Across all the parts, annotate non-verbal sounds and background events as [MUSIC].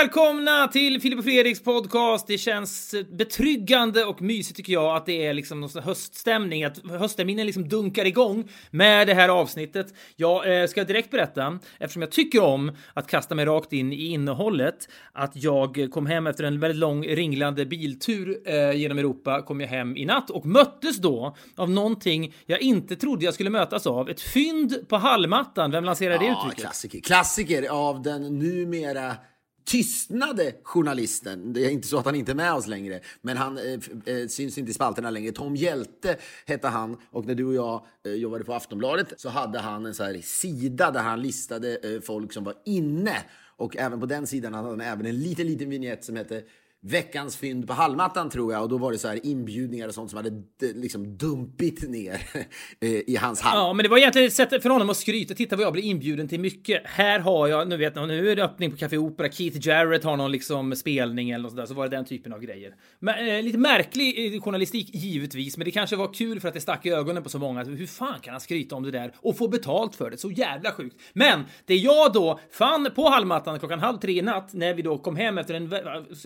välkomna till Filip och Fredriks podcast. Det känns betryggande och mysigt tycker jag att det är liksom någon höststämning, att höstterminen liksom dunkar igång med det här avsnittet. Jag eh, ska direkt berätta, eftersom jag tycker om att kasta mig rakt in i innehållet, att jag kom hem efter en väldigt lång ringlande biltur eh, genom Europa, kom jag hem i natt och möttes då av någonting jag inte trodde jag skulle mötas av. Ett fynd på hallmattan. Vem lanserade det Ja, uttrycket? klassiker. Klassiker av den numera tystnade journalisten. Det är inte så att han inte är med oss längre, men han eh, eh syns inte i spalterna längre. Tom Hjälte hette han och när du och jag eh, jobbade på Aftonbladet så hade han en så här sida där han listade eh, folk som var inne och även på den sidan hade han även en liten, liten vignett som hette Veckans fynd på hallmattan tror jag och då var det så här inbjudningar och sånt som hade eh, liksom dumpit ner [LAUGHS] eh, i hans hall. Ja, men det var egentligen ett sätt för honom att skryta. Titta vad jag blir inbjuden till mycket. Här har jag, nu vet ni, nu är det öppning på Café Opera. Keith Jarrett har någon liksom spelning eller något sådär. Så var det den typen av grejer. Men, eh, lite märklig eh, journalistik givetvis, men det kanske var kul för att det stack i ögonen på så många. Alltså, hur fan kan han skryta om det där och få betalt för det? Så jävla sjukt. Men det jag då fann på hallmattan klockan halv tre i natt när vi då kom hem efter en,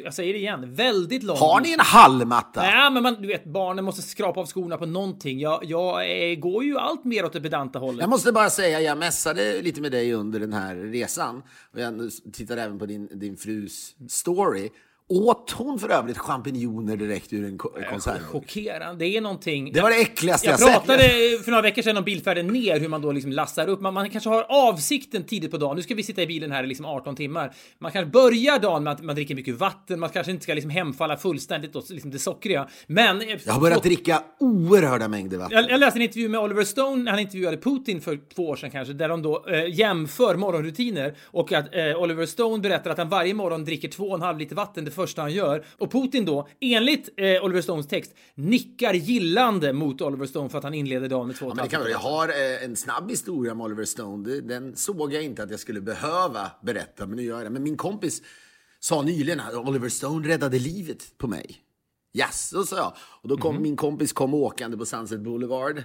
jag säger det igen, väldigt lång Har ni en hallmatta? Ja, men man, du vet, barnen måste skrapa av skorna på någonting. Jag, jag eh, går ju allt mer åt det pedanta hållet. Jag måste bara säga, jag mässade lite med dig under den här resan. Och jag tittade även på din, din frus story. Åt hon för övrigt champinjoner direkt ur en ko- konserv? Chockerande. Det är någonting. Det var det äckligaste jag, Jag sett. pratade för några veckor sedan om bilfärden ner, hur man då liksom lassar upp. Man, man kanske har avsikten tidigt på dagen. Nu ska vi sitta i bilen här i liksom 18 timmar. Man kanske börjar dagen med att man dricker mycket vatten. Man kanske inte ska liksom hemfalla fullständigt åt liksom det sockriga. Men... eh, Jag har börjat dricka oerhörda mängder vatten. Jag, jag läste en intervju med Oliver Stone när han intervjuade Putin för två år sedan kanske, där de då eh, jämför morgonrutiner och att eh, Oliver Stone berättar att han varje morgon dricker två och en halv liter vatten första han gör. Och Putin då, enligt eh, Oliver Stones text, nickar gillande mot Oliver Stone för att han inleder dagen med två Ja, men det kan, jag har eh, en snabb historia om Oliver Stone. Den såg jag inte att jag skulle behöva berätta, men nu gör jag det. Men min kompis sa nyligen att Oliver Stone räddade livet på mig. Jaså, sa jag. Och då kom min kompis kom åkande på Sunset Boulevard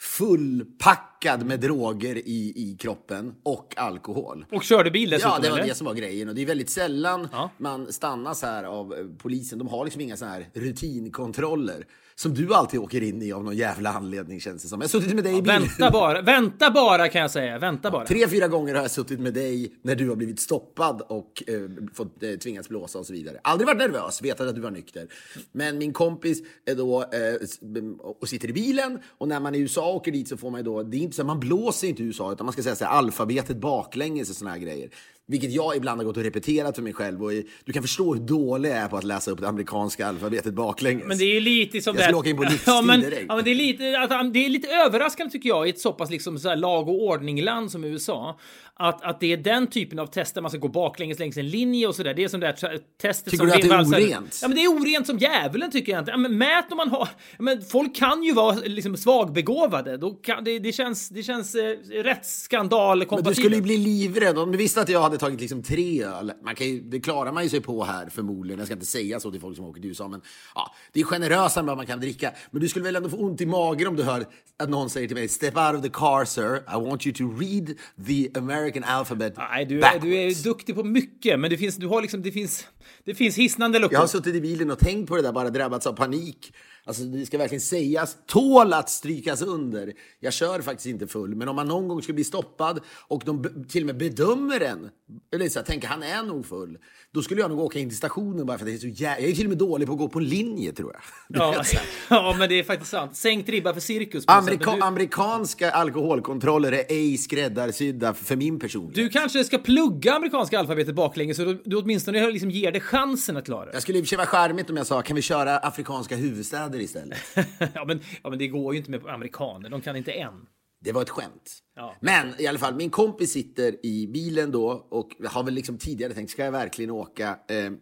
fullpackad med droger i, i kroppen och alkohol. Och körde bil dessutom, Ja, det var eller? det som var grejen. Och det är väldigt sällan Ja. man stannas här av eh, polisen. De har liksom inga såna här rutinkontroller. Som du alltid åker in i av någon jävla anledning känns det som. Jag har suttit med dig i bilen. Vänta bara, vänta bara kan jag säga. Vänta bara. Tre, fyra gånger har jag suttit med dig när du har blivit stoppad och eh, fått eh, tvingats blåsa och så vidare. Aldrig varit nervös, vetat att du var nykter. Men min kompis är då eh, och sitter i bilen och när man i USA åker dit så får man ju då, det är inte så att man blåser inte i USA utan man ska säga så här, alfabetet baklänges och såna här grejer. Vilket jag ibland har gått och repeterat för mig själv och du kan förstå hur dålig jag är på att läsa upp det amerikanska alfabetet baklänges. Men det är lite som Jag skulle åka in på livstid [LAUGHS] ja, men, direkt. ja, men det är lite, att, det är lite överraskande tycker jag i ett så pass liksom så här lag och ordning-land som USA. Att, att det är den typen av tester man ska gå baklänges längs en linje och sådär. Det är som det här testet Tycker som du att det är orent? Ja, men det är orent som djävulen tycker jag inte. Ja, men mät om man har... Ja, men folk kan ju vara liksom svagbegåvade. Då kan, det, det känns, det känns eh, rätt skandal Men du skulle ju bli livrädd om du visste att jag hade tagit liksom tre öl. Man kan ju, det klarar man ju sig på här förmodligen. Jag ska inte säga så till folk som åker till USA, men ja, det är generösare än vad man kan dricka. Men du skulle väl ändå få ont i magen om du hör att någon säger till mig Step out of the car sir, I want you to read the American alphabet Nej, du, är- backwards." du är duktig på mycket, men det finns, du har liksom, det finns, det finns hisnande luckor. Jag har suttit i bilen och tänkt på det där, bara drabbats av panik. Alltså det ska verkligen sägas, tål att strykas under. Jag kör faktiskt inte full, men om man någon gång skulle bli stoppad och de till och med bedömer en, eller så här, tänker han är nog full, då skulle jag nog åka in till stationen bara för att det är så jä- Jag är till och med dålig på att gå på en linje tror jag. [LAUGHS] Ja, [LAUGHS] ja, men det är faktiskt sant. Sänkt ribba för cirkus. Amerika- du, Amerikanska alkoholkontroller är ej skräddarsydda för min personlighet. du kanske ska plugga amerikanska alfabetet baklänges så du, du åtminstone liksom ger det chansen att klara det. Jag skulle i och för sig vara charmigt om jag sa, kan vi köra afrikanska huvudstäder istället? [LAUGHS] ja, men, ja, men det går ju inte med amerikaner. De kan inte än. Det var ett skämt. Ja. Men i alla fall, min kompis sitter i bilen då och har väl liksom tidigare tänkt, ska jag verkligen åka eh,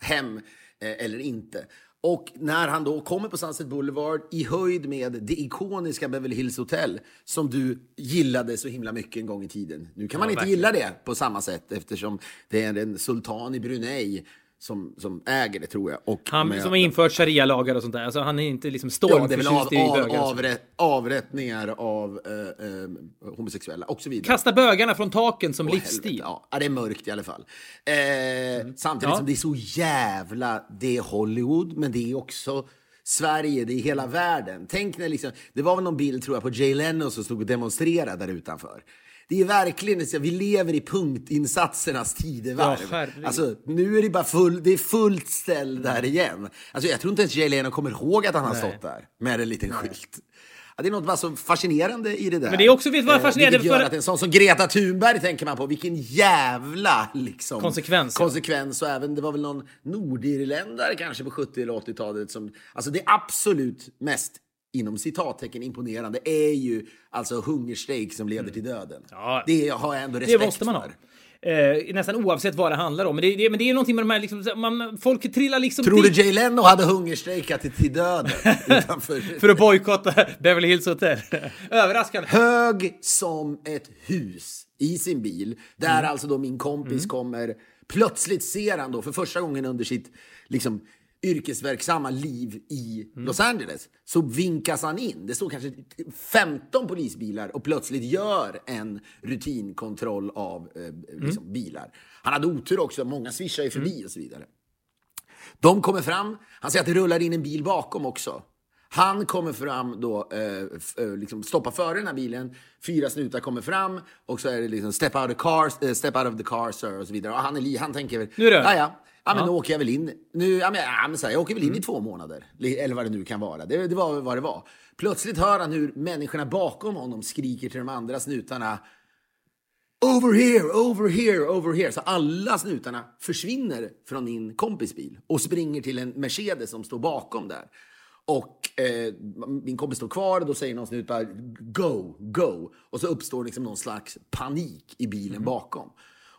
hem eh, eller inte? Och när han då kommer på Sunset Boulevard i höjd med det ikoniska Beverly Hills Hotel som du gillade så himla mycket en gång i tiden. Nu kan man inte verkligen. gilla det på samma sätt eftersom det är en sultan i Brunei som, som äger det tror jag. Och Han med- som har infört sharia-lagar och sånt där. Alltså han är inte liksom Ja, det är av, stormförtjust i bögar. avrätt, avrättningar av eh, eh, homosexuella och så vidare. Kasta bögarna från taken som Åh, livsstil. helvete, Ja, det är mörkt i alla fall. Eh, Samtidigt Ja. som det är så jävla... Det är Hollywood, men det är också Sverige, det är hela världen. Tänk när liksom, det var väl någon bild tror jag på Jay Leno som stod och demonstrerade där utanför. Det är verkligen, så vi lever i punktinsatsernas tidevarv. Ja, alltså, nu är det bara full, det är fullt ställ där igen. Alltså, jag tror inte ens Jay Leno kommer ihåg att han har stått där med en liten skylt. Ja, det är något bara så fascinerande i det där. Men det är också- vet vad Eh, fascinerande vilket gör för- att en sån som Greta Thunberg tänker man på, vilken jävla liksom, Konsekvens, ja. konsekvens. Och även, det var väl någon nordirländare kanske på 70 eller 80-talet som... Alltså det absolut mest inom citattecken imponerande är ju alltså hungerstrejk som leder till döden. Ja. Det har jag ändå respekt Det måste man ha. för. Eh, nästan oavsett vad det handlar om. Men det, det, men det är någonting med de här liksom, man, folk trillar liksom Tror du Jay Leno hade hungerstrejkat till, till döden? [LAUGHS] utanför? för att bojkotta Beverly Hills Hotel. [LAUGHS] Överraskande. hög som ett hus i sin bil. Där Mm. alltså då min kompis kommer. Plötsligt ser han då för första gången under sitt liksom, yrkesverksamma liv i Mm. Los Angeles så vinkas han in. Det står kanske 15 polisbilar och plötsligt gör en rutinkontroll av eh, Mm. liksom, bilar. Han hade otur också, många swishar ju förbi och så vidare. De kommer fram. Han säger att det rullar in en bil bakom också. Han kommer fram då, eh, eh, liksom stoppar före den här bilen. Fyra snutar kommer fram och så är det liksom step out, of the car, eh, step out of the car sir och så vidare. Och han, är, han tänker väl, Nu det över." Ja men nu åker jag väl in. Nu, ja, men, ja, men så här, jag åker väl in i två månader. Eller vad det nu kan vara. Det, det var vad det var. Plötsligt hör han hur människorna bakom honom skriker till de andra snutarna Over here, over here, over here. Så alla snutarna försvinner från min kompis bil och springer till en Mercedes som står bakom där. Och eh, min kompis står kvar och då säger någon snut bara go, go. Och så uppstår liksom någon slags panik i bilen bakom.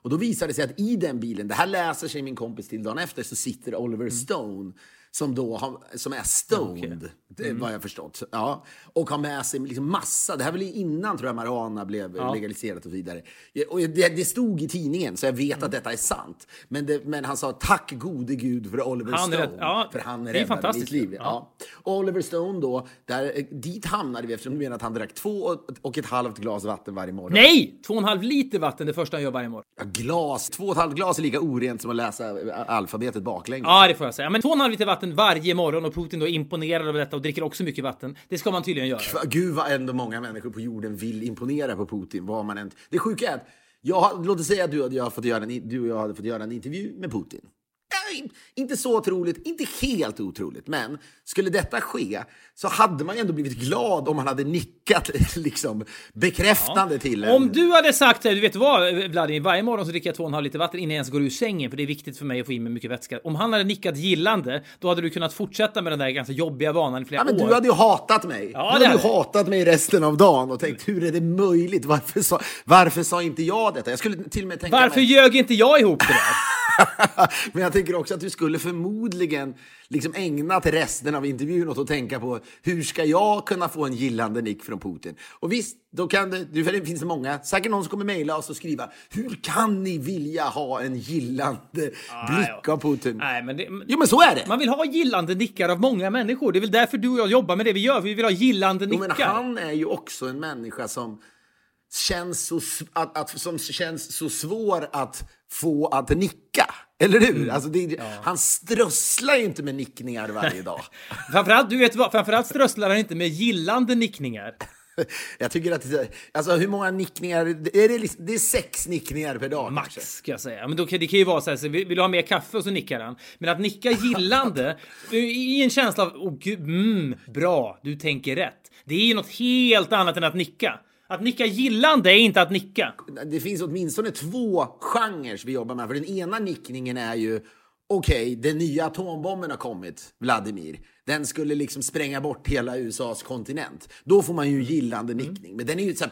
Och då visar det sig att i den bilen, det här läser sig min kompis till dagen efter, så sitter Oliver Stone som då har, som är stoned, det vad jag förstått. Ja. Och har med sig liksom massa, det här var väl innan tror jag marijuana blev legaliserat och vidare. Och det, det stod i tidningen så jag vet att detta är sant. Men, det, men han sa tack gode gud för Oliver Han Stone. rädd- ja, för han räddade mitt liv. Ja. Ja. Oliver Stone då, där, dit hamnade vi eftersom du menar att han drack två och- och ett halvt glas vatten varje morgon. Nej! Två och en halv liter vatten det första han gör varje morgon. Ja, Glas, två och ett halvt glas är lika orent som att läsa alfabetet baklänges. Ja, det får jag säga. Men två och en halv liter vatten varje morgon och Putin då är imponerad över detta och dricker också mycket vatten. Det ska man tydligen göra. Gud vad ändå många människor på jorden vill imponera på Putin. Vad man än... Det sjuka är att, jag, låt oss säga att du, jag fått göra en, du och jag hade fått göra en intervju med Putin. Ja, Inte så otroligt, inte helt otroligt, men skulle detta ske så hade man ju ändå blivit glad om man hade nickat [LAUGHS] liksom bekräftande till en. Om du hade sagt det, du vet vad Vladimir, varje morgon så dricker jag två och en halv liter vatten innan jag ens går ur sängen för det är viktigt för mig att få in mig mycket vätska. Om han hade nickat gillande, då hade du kunnat fortsätta med den där ganska jobbiga vanan i flera Ja, men år. du hade ju hatat mig. Ja, du hade ju hade jag. hatat mig resten av dagen och tänkt hur är det möjligt? Varför sa, varför sa inte jag detta? Jag skulle till och med tänka Varför mig... ljög inte jag ihop det där? [LAUGHS] Men jag tänker också att du skulle förmodligen liksom ägnat resten av intervjun åt att tänka på hur ska jag kunna få en gillande nick från Putin? Och visst, då kan det, för det finns många, säkert någon som kommer mejla oss och skriva hur kan ni vilja ha en gillande blick av Putin? Nej, men det, Jo men så är det! man vill ha gillande nickar av många människor. Det är väl därför du och jag jobbar med det vi gör. Vi vill ha gillande Jo, men nickar. han är ju också en människa som känns så, att, att, som känns så svår att få att nicka. Eller hur? Mm. Alltså det, Han strösslar ju inte med nickningar varje dag. [LAUGHS] Framförallt, du vet vad, framförallt strösslar han inte med gillande nickningar. [LAUGHS] Jag tycker att alltså hur många nickningar, är det, liksom, det är sex nickningar per dag Max, kanske? ska jag säga. Men då det kan ju vara så här, så vill, vill du ha mer kaffe och så nickar han. Men att nicka [LAUGHS] gillande i en känsla av, åh gud, mm, bra, du tänker rätt. Det är ju något helt annat än att nicka. Att nicka gillande är inte att nicka. Det finns åtminstone två genrer vi jobbar med. För den ena nickningen är ju, okej, den nya atombomben har kommit, Vladimir. Den skulle liksom spränga bort hela USAs kontinent. Då får man ju gillande nickning. Men den är ju så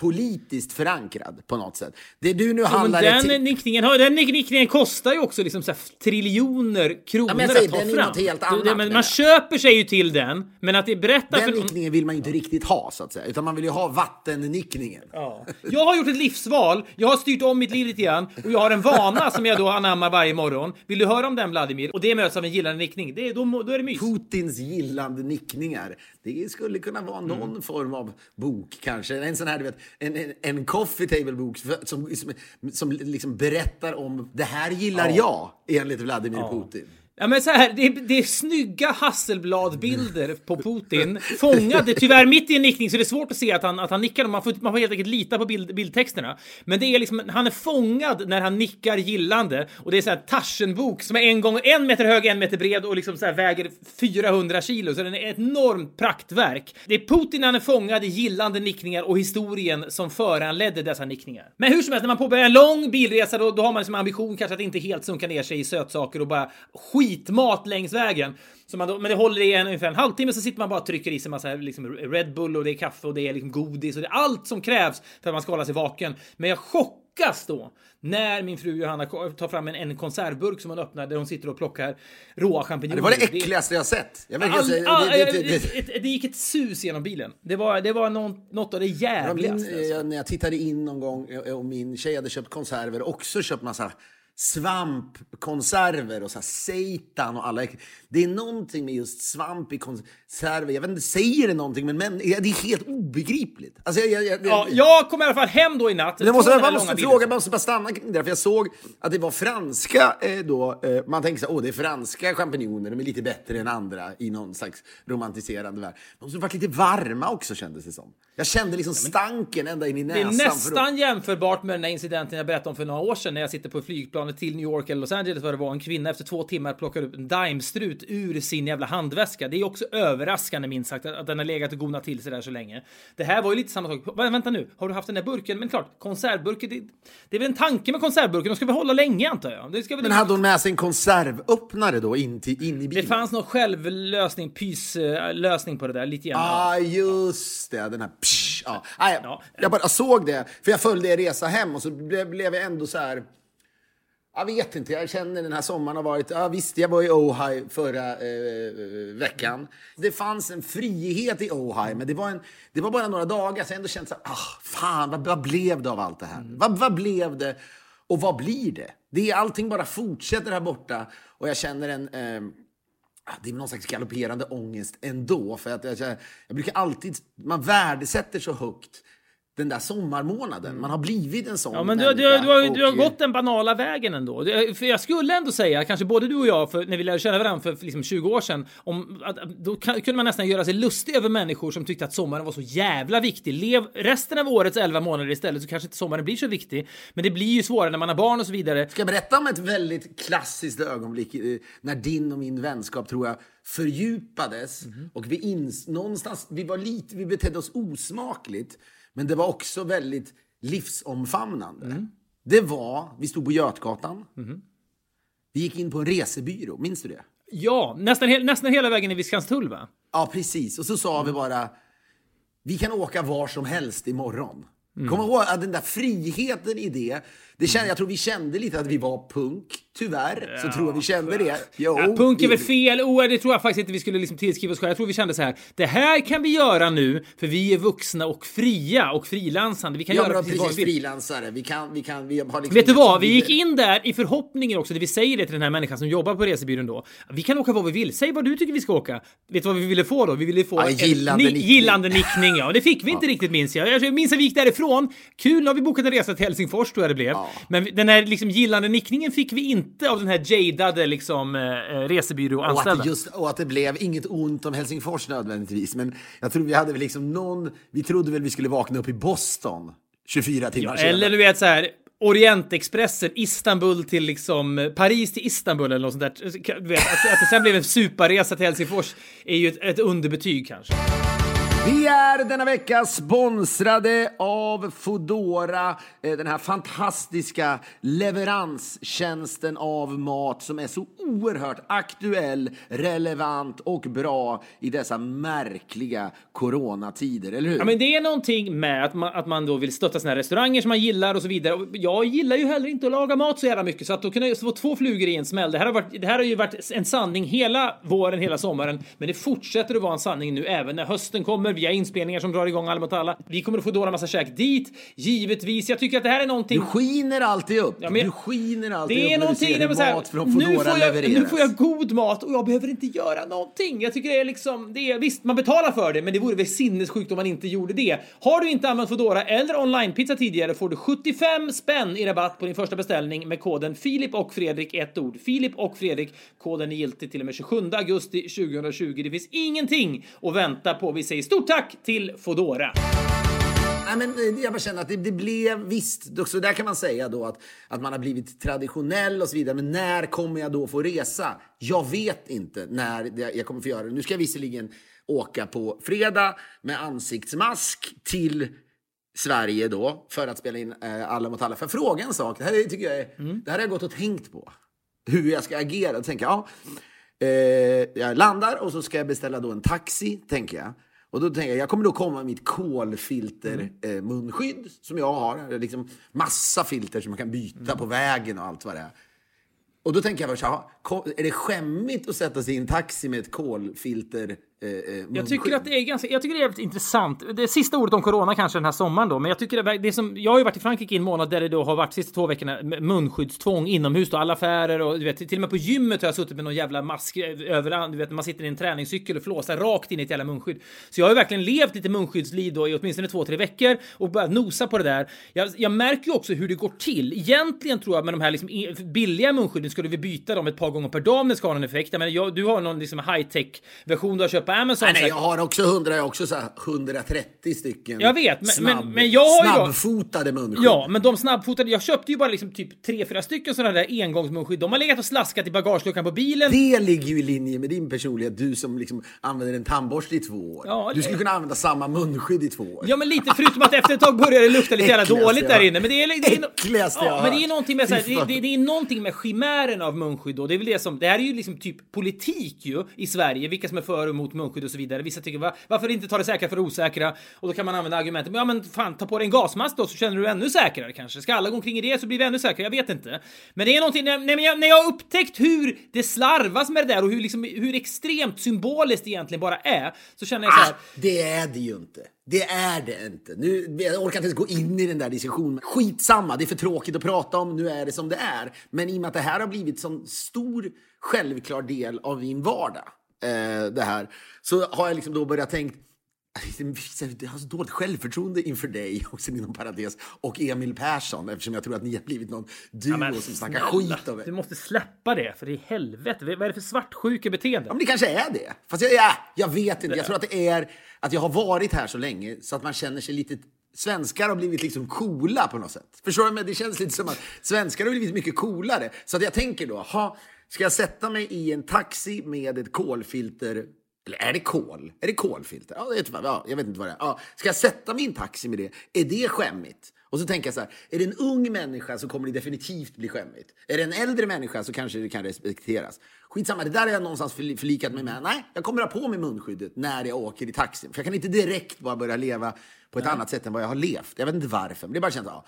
politiskt förankrad på något sätt. Det du nu Ja, handlar den till... nickningen, den nick- nickningen kostar ju också liksom så triljoner kronor Ja, men jag säger, att ta den är fram. något helt annat, det- men man köper sig ju till den, men att det berättar Den för... nickningen vill man ju inte riktigt ha, så att säga. Utan man vill ju ha vattennickningen. Ja. Jag har gjort ett livsval, jag har styrt om mitt liv lite grann och jag har en vana som jag då anammar varje morgon. Vill du höra om den Vladimir? Och det möts av en gillande nickning. Det är, då, då är det mys. Putins gillande nickningar. Det skulle kunna vara någon Mm. form av bok kanske. En sån här, du vet, en, en, en coffee table bok som, som, som liksom berättar om det här gillar jag enligt Vladimir Putin. Ja men så här, det är, det är snygga Hasselblad-bilder på Putin fångade tyvärr mitt i en nickning så det är svårt att se att han, att han nickar. Man får, man får helt enkelt lita på bild, bildtexterna. Men det är liksom, han är fångad när han nickar gillande och det är så här Taschenbok som är en gång en meter hög, en meter bred och liksom så här väger 400 kilo så den är ett enormt praktverk. Det är Putin när han är fångad i gillande nickningar och historien som föranledde dessa nickningar. Men hur som helst, när man påbörjar en lång bilresa då, då har man som ambition kanske att inte helt sunka ner sig i sötsaker och bara skitmat längs vägen. Så man då, men det håller i en, ungefär en halvtimme så sitter man bara och trycker i sig massa liksom Red Bull och det är kaffe och det är liksom godis och det är allt som krävs för att man ska hålla sig vaken. Men jag chockas då när min fru Johanna tar fram en, en konservburk som hon öppnar där hon sitter och plockar råa champinjoner. Det var det äckligaste jag sett. Jag All, all, det, gick ett sus genom bilen. Det var, det var någon, något av det Ja, min, jävligaste. alltså. eh, när jag tittade in någon gång eh, och min tjej hade köpt konserver också köpt massa svampkonserver och så här seitan och alla. Det är någonting med just svamp i konserver. Jag vet inte, säger det någonting? Men, men det är helt obegripligt. Alltså, jag, jag, jag, Ja, jag kom i alla fall hem då i natt. Jag måste, här måste fråga, bilen. jag måste bara stanna kring det där, för jag såg att det var franska eh, då. Eh, man tänker så här, åh det är franska champinjoner, de är lite bättre än andra i någon slags romantiserande värld. De måste varit lite varma också kändes det som. Jag kände liksom stanken ända in i Det är näsan. för att- nästan jämförbart med den där incidenten jag berättade om för några år sedan när jag sitter på flygplanet till New York eller Los Angeles vad det var. En kvinna efter två timmar plockar upp en daimstrut ur sin jävla handväska. Det är också överraskande minst sagt att, den har legat och gonat till sig där så länge. Det här var ju lite samma sak. Vänta nu, har du haft den där burken? Men klart, konservburken, det, det är väl en tanke med konservburken. De ska väl hålla länge antar jag. Det ska väl Men hade hon med sig en konservöppnare då in, till, in i det bilen? fanns någon självlösning, pyslösning på det där lite grann. ah, just det. Den här psh. Ah, jag, Ja. jag bara såg det, för jag följde er resa hem och så blev, blev jag ändå så här... Jag vet inte, jag känner den här sommaren har varit... Ja, visst, jag var i Ojai förra eh, veckan. Det fanns en frihet i Ojai, men det var, en, det var bara några dagar. Så jag ändå kände så här, ah, fan, vad, vad blev det av allt det här? Vad, vad blev det? Och vad blir det? det är, allting bara fortsätter här borta. Och jag känner en... Eh, det är någon slags galopperande ångest ändå. För att jag, jag, jag brukar alltid, man värdesätter så högt den där sommarmånaden. Man har blivit en sån Ja, men du, du, du, har, du har gått den banala vägen ändå. För jag skulle ändå säga, kanske både du och jag, för när vi lärde känna varandra för, liksom 20 år sedan, om, att, då kunde man nästan göra sig lustig över människor som tyckte att sommaren var så jävla viktig. Lev resten av årets 11 månader istället så kanske inte sommaren blir så viktig. Men det blir ju svårare när man har barn och så vidare. Ska jag berätta om ett väldigt klassiskt ögonblick eh, när din och min vänskap, tror jag, fördjupades. Mhm. Och vi ins, någonstans, vi var lite, vi betedde oss osmakligt, men det var också väldigt livsomfamnande. Mm. Det var, vi stod på Götgatan. Mhm. Vi gick in på en resebyrå, minns du det? Ja, nästan, he, nästan hela vägen i Viskanstull va? Ja, precis. Och så sa vi bara, vi kan åka var som helst imorgon. Kom ihåg att den där friheten i det, det kände, jag tror vi kände lite att vi var punk. Tyvärr så tror jag vi kände det. Jo, Ja, punk är vi- väl fel ord, det tror jag faktiskt inte vi skulle liksom tillskriva oss själva. Jag tror vi kände så här, det här kan vi göra nu för vi är vuxna och fria och frilansande. Vi kan Ja, göra precis vi precis vill. frilansare. Vi kan, vi kan, vi har liksom Vet du vad? Vi gick in där i förhoppningen också, det vi säger det till den här människan som jobbar på resebyrån då. Vi kan åka vad vi vill. Säg vad du tycker vi ska åka. Vet du vad vi ville få då? Vi ville få Ja, gillande ni- nickning. gillande nickning. Ja, det fick vi [LAUGHS] inte riktigt minns jag. Jag minns att vi gick därifrån. Kul, nu har vi bokat en resa till Helsingfors tror jag det blev. Men den här liksom gillande nickningen fick vi inte av den här jadade liksom eh, Och att, resebyråanställda. det just, och att det blev inget ont om Helsingfors nödvändigtvis. Men jag tror vi hade väl liksom någon... Vi trodde väl vi skulle vakna upp i Boston 24 timmar Ja, senare. eller du vet så här. Orientexpressen, Istanbul till liksom eh, Paris till Istanbul eller något sånt där. Vet, att, att det sen blev en superresa till Helsingfors är ju ett, ett underbetyg kanske. Vi är denna vecka sponsrade av Fodora, eh, den här fantastiska leveranstjänsten av mat som är så oerhört aktuell, relevant och bra i dessa märkliga coronatider, eller hur? Ja, men det är någonting med att man, att man då vill stötta sina restauranger som man gillar och så vidare. Och jag gillar ju heller inte att laga mat så jävla mycket så att då kunna få två flugor i en smäll. Det här, har varit, det här har ju varit en sanning hela våren, hela sommaren, men det fortsätter att vara en sanning nu även när hösten kommer. Vi har inspelningar som drar igång alla mot alla. Vi kommer att få dåra massa käk dit, givetvis. Jag tycker att det här är någonting. Du skiner alltid upp. Ja, men- du skiner alltid Det är upp när någonting där man säger, mat från nu Foodora får, jag, levereras. nu får jag god mat och jag behöver inte göra någonting. Jag tycker det är liksom, det är, visst man betalar för det, men det vore väl sinnessjukt om man inte gjorde det. Har du inte använt Foodora eller onlinepizza tidigare får du 75 spänn i rabatt på din första beställning med koden Filip och Fredrik, ett ord. Filip och Fredrik. Koden är giltig till och med 27 augusti 2020. Det finns ingenting att vänta på. Vi säger stort tack till Foodora. Nej, men eh, jag bara känner att det, det blev visst, så där kan man säga då att, att man har blivit traditionell och så vidare. Men när kommer jag då få resa? Jag vet inte när jag kommer få göra det. Nu ska jag visserligen åka på fredag med ansiktsmask till Sverige då för att spela in eh, Alla mot alla. För fråga en sak, det här är, tycker jag är, det här har jag gått och tänkt på. Hur jag ska agera. Jag, ja, eh, jag landar och så ska jag beställa då en taxi, tänker jag. Och då tänker jag, jag kommer då komma med mitt kolfilter eh, munskydd som jag har. Liksom massa filter som man kan byta på vägen och allt vad det är. Och då tänker jag ko- är det skämmigt att sätta sig i en taxi med ett kolfilter eh, eh, Jag tycker att det är ganska, jag tycker det är jävligt intressant. Det sista ordet om corona kanske den här sommaren då, men jag tycker det, det som, jag har ju varit i Frankrike i en månad där det då har varit sista två veckorna munskyddstvång inomhus då, alla affärer och du vet, till och med på gymmet har jag suttit med någon jävla mask överallt, du vet, man sitter i en träningscykel och flåsar rakt in i ett jävla munskydd. Så jag har ju verkligen levt lite munskyddsliv då i åtminstone två, tre veckor och börjat nosa på det där. Jag, jag märker ju också hur det går till. Egentligen tror jag med de här liksom billiga munskydden skulle vi byta dem ett par gånger per dag om det ska ha någon effekt. Jag menar, jag, du har någon liksom high-tech version du har köpt Amazon. Nej, nej, jag har också 100, jag har också så här 130 stycken Jag vet, men- snabb, men- men jag har snabbfotade munskydd. Ja, men de snabbfotade, jag köpte ju bara liksom typ tre, fyra stycken sådana där engångsmunskydd. De har legat och slaskat i bagageluckan på bilen. Det ligger ju i linje med din personlighet, du som liksom använder en tandborste i två år. Ja, du skulle kunna använda samma munskydd i två år. Ja men lite, förutom att efter ett tag börjar det lukta lite jävla dåligt där inne. Men det är, det är, [LAUGHS] Äckligaste ja, men det är någonting med, så här, det, det är någonting med chimären av munskydd då. Det är väl det som, det här är ju liksom typ politik ju i Sverige, vilka som är för och emot munskydd och så vidare. Vissa tycker va, varför inte ta det säkra för det osäkra? Och då kan man använda argumentet, men ja men fan ta på dig en gasmask då så känner du dig ännu säkrare kanske. Ska alla gå omkring i det så blir vi ännu säkrare, jag vet inte. Men det är någonting, nej, men jag, när jag har upptäckt hur det slarvas med det där och hur, liksom, hur extremt symboliskt det egentligen bara är, så känner jag så här, Ah, det är det ju inte. Det är det inte. Nu, jag orkar inte ens gå in i den där diskussionen. Skitsamma, det är för tråkigt att prata om. Nu är det som det är. Men i och med att det här har blivit sån stor självklar del av min vardag, eh, det här, så har jag liksom då börjat tänka jag har så dåligt självförtroende inför dig, också inom parentes, och Emil Persson eftersom jag tror att ni har blivit någon duo men som snackar skit om er. Du måste släppa det, för i helvete. Vad är det för svartsjuka beteende? Ja, men det kanske är det. Fast jag, ja, jag vet inte. Jag tror att det är att jag har varit här så länge så att man känner sig lite... Svenskar har blivit liksom coola på något sätt. Förstår du? Men det känns lite som att svenskar har blivit mycket coolare. Så att jag tänker då, ha, ska jag sätta mig i en taxi med ett kolfilter eller är det kol? Är det kolfilter? Ja, vet jag, ja, jag vet inte vad det är. Ja, ska jag sätta mig i en taxi med det? Är det skämmigt? Och så tänker jag så här, är det en ung människa så kommer det definitivt bli skämmigt. Är det en äldre människa så kanske det kan respekteras. Skitsamma, det där har jag någonstans förli- förlikat mig med. Nej, jag kommer ha på mig munskyddet när jag åker i taxin. För jag kan inte direkt bara börja leva på ett annat sätt än vad jag har levt. Jag vet inte varför, men det bara känns, ja.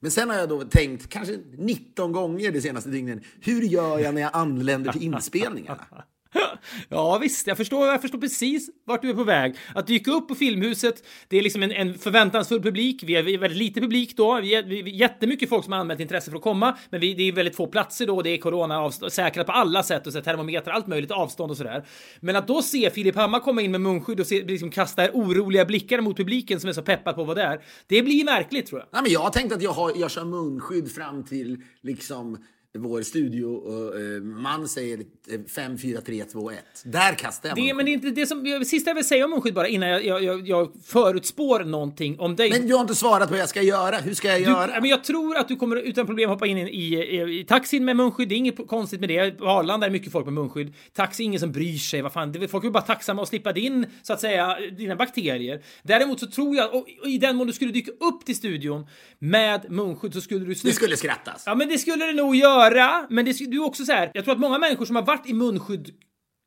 Men sen har jag då tänkt, kanske 19 gånger de senaste dygnen, hur gör jag när jag anländer till inspelningarna? [LAUGHS] Ja visst, jag förstår, jag förstår precis vart du är på väg. Att dyka upp på Filmhuset, det är liksom en, en förväntansfull publik. Vi är, väldigt lite publik då. Vi är, vi är jättemycket folk som har anmält intresse för att komma, men vi, det är väldigt få platser då. Det är corona-säkrat på alla sätt och så termometer, allt möjligt, avstånd och sådär. Men att då se Filip Hammar komma in med munskydd och se, liksom kasta oroliga blickar mot publiken som är så peppad på vad det är. Det blir märkligt tror jag. Nej, men jag har tänkt att jag, har, jag kör munskydd fram till liksom vår studioman säger eh, 5, 4, 3, 2, 1. Där kastar jag Det, men det är inte det som... jag- Sista jag vill säga om munskydd bara innan jag, jag, jag, förutspår någonting om dig. Men du har inte svarat på vad jag ska göra. Hur ska jag Du, göra? men jag tror att du kommer utan problem hoppa in i, i, i taxin med munskydd. Det är inget konstigt med det. På Arlanda är det mycket folk med munskydd. Taxi är ingen som bryr sig. Vad fan, det, folk är bara tacksamma att slippa din, så att säga, dina bakterier. Däremot så tror jag, och, och i den mån du skulle dyka upp till studion med munskydd så skulle du Det skulle skrattas. Ja, men det skulle det nog göra. Men det, det du är också så här. Jag tror att många människor som har varit i munskydd...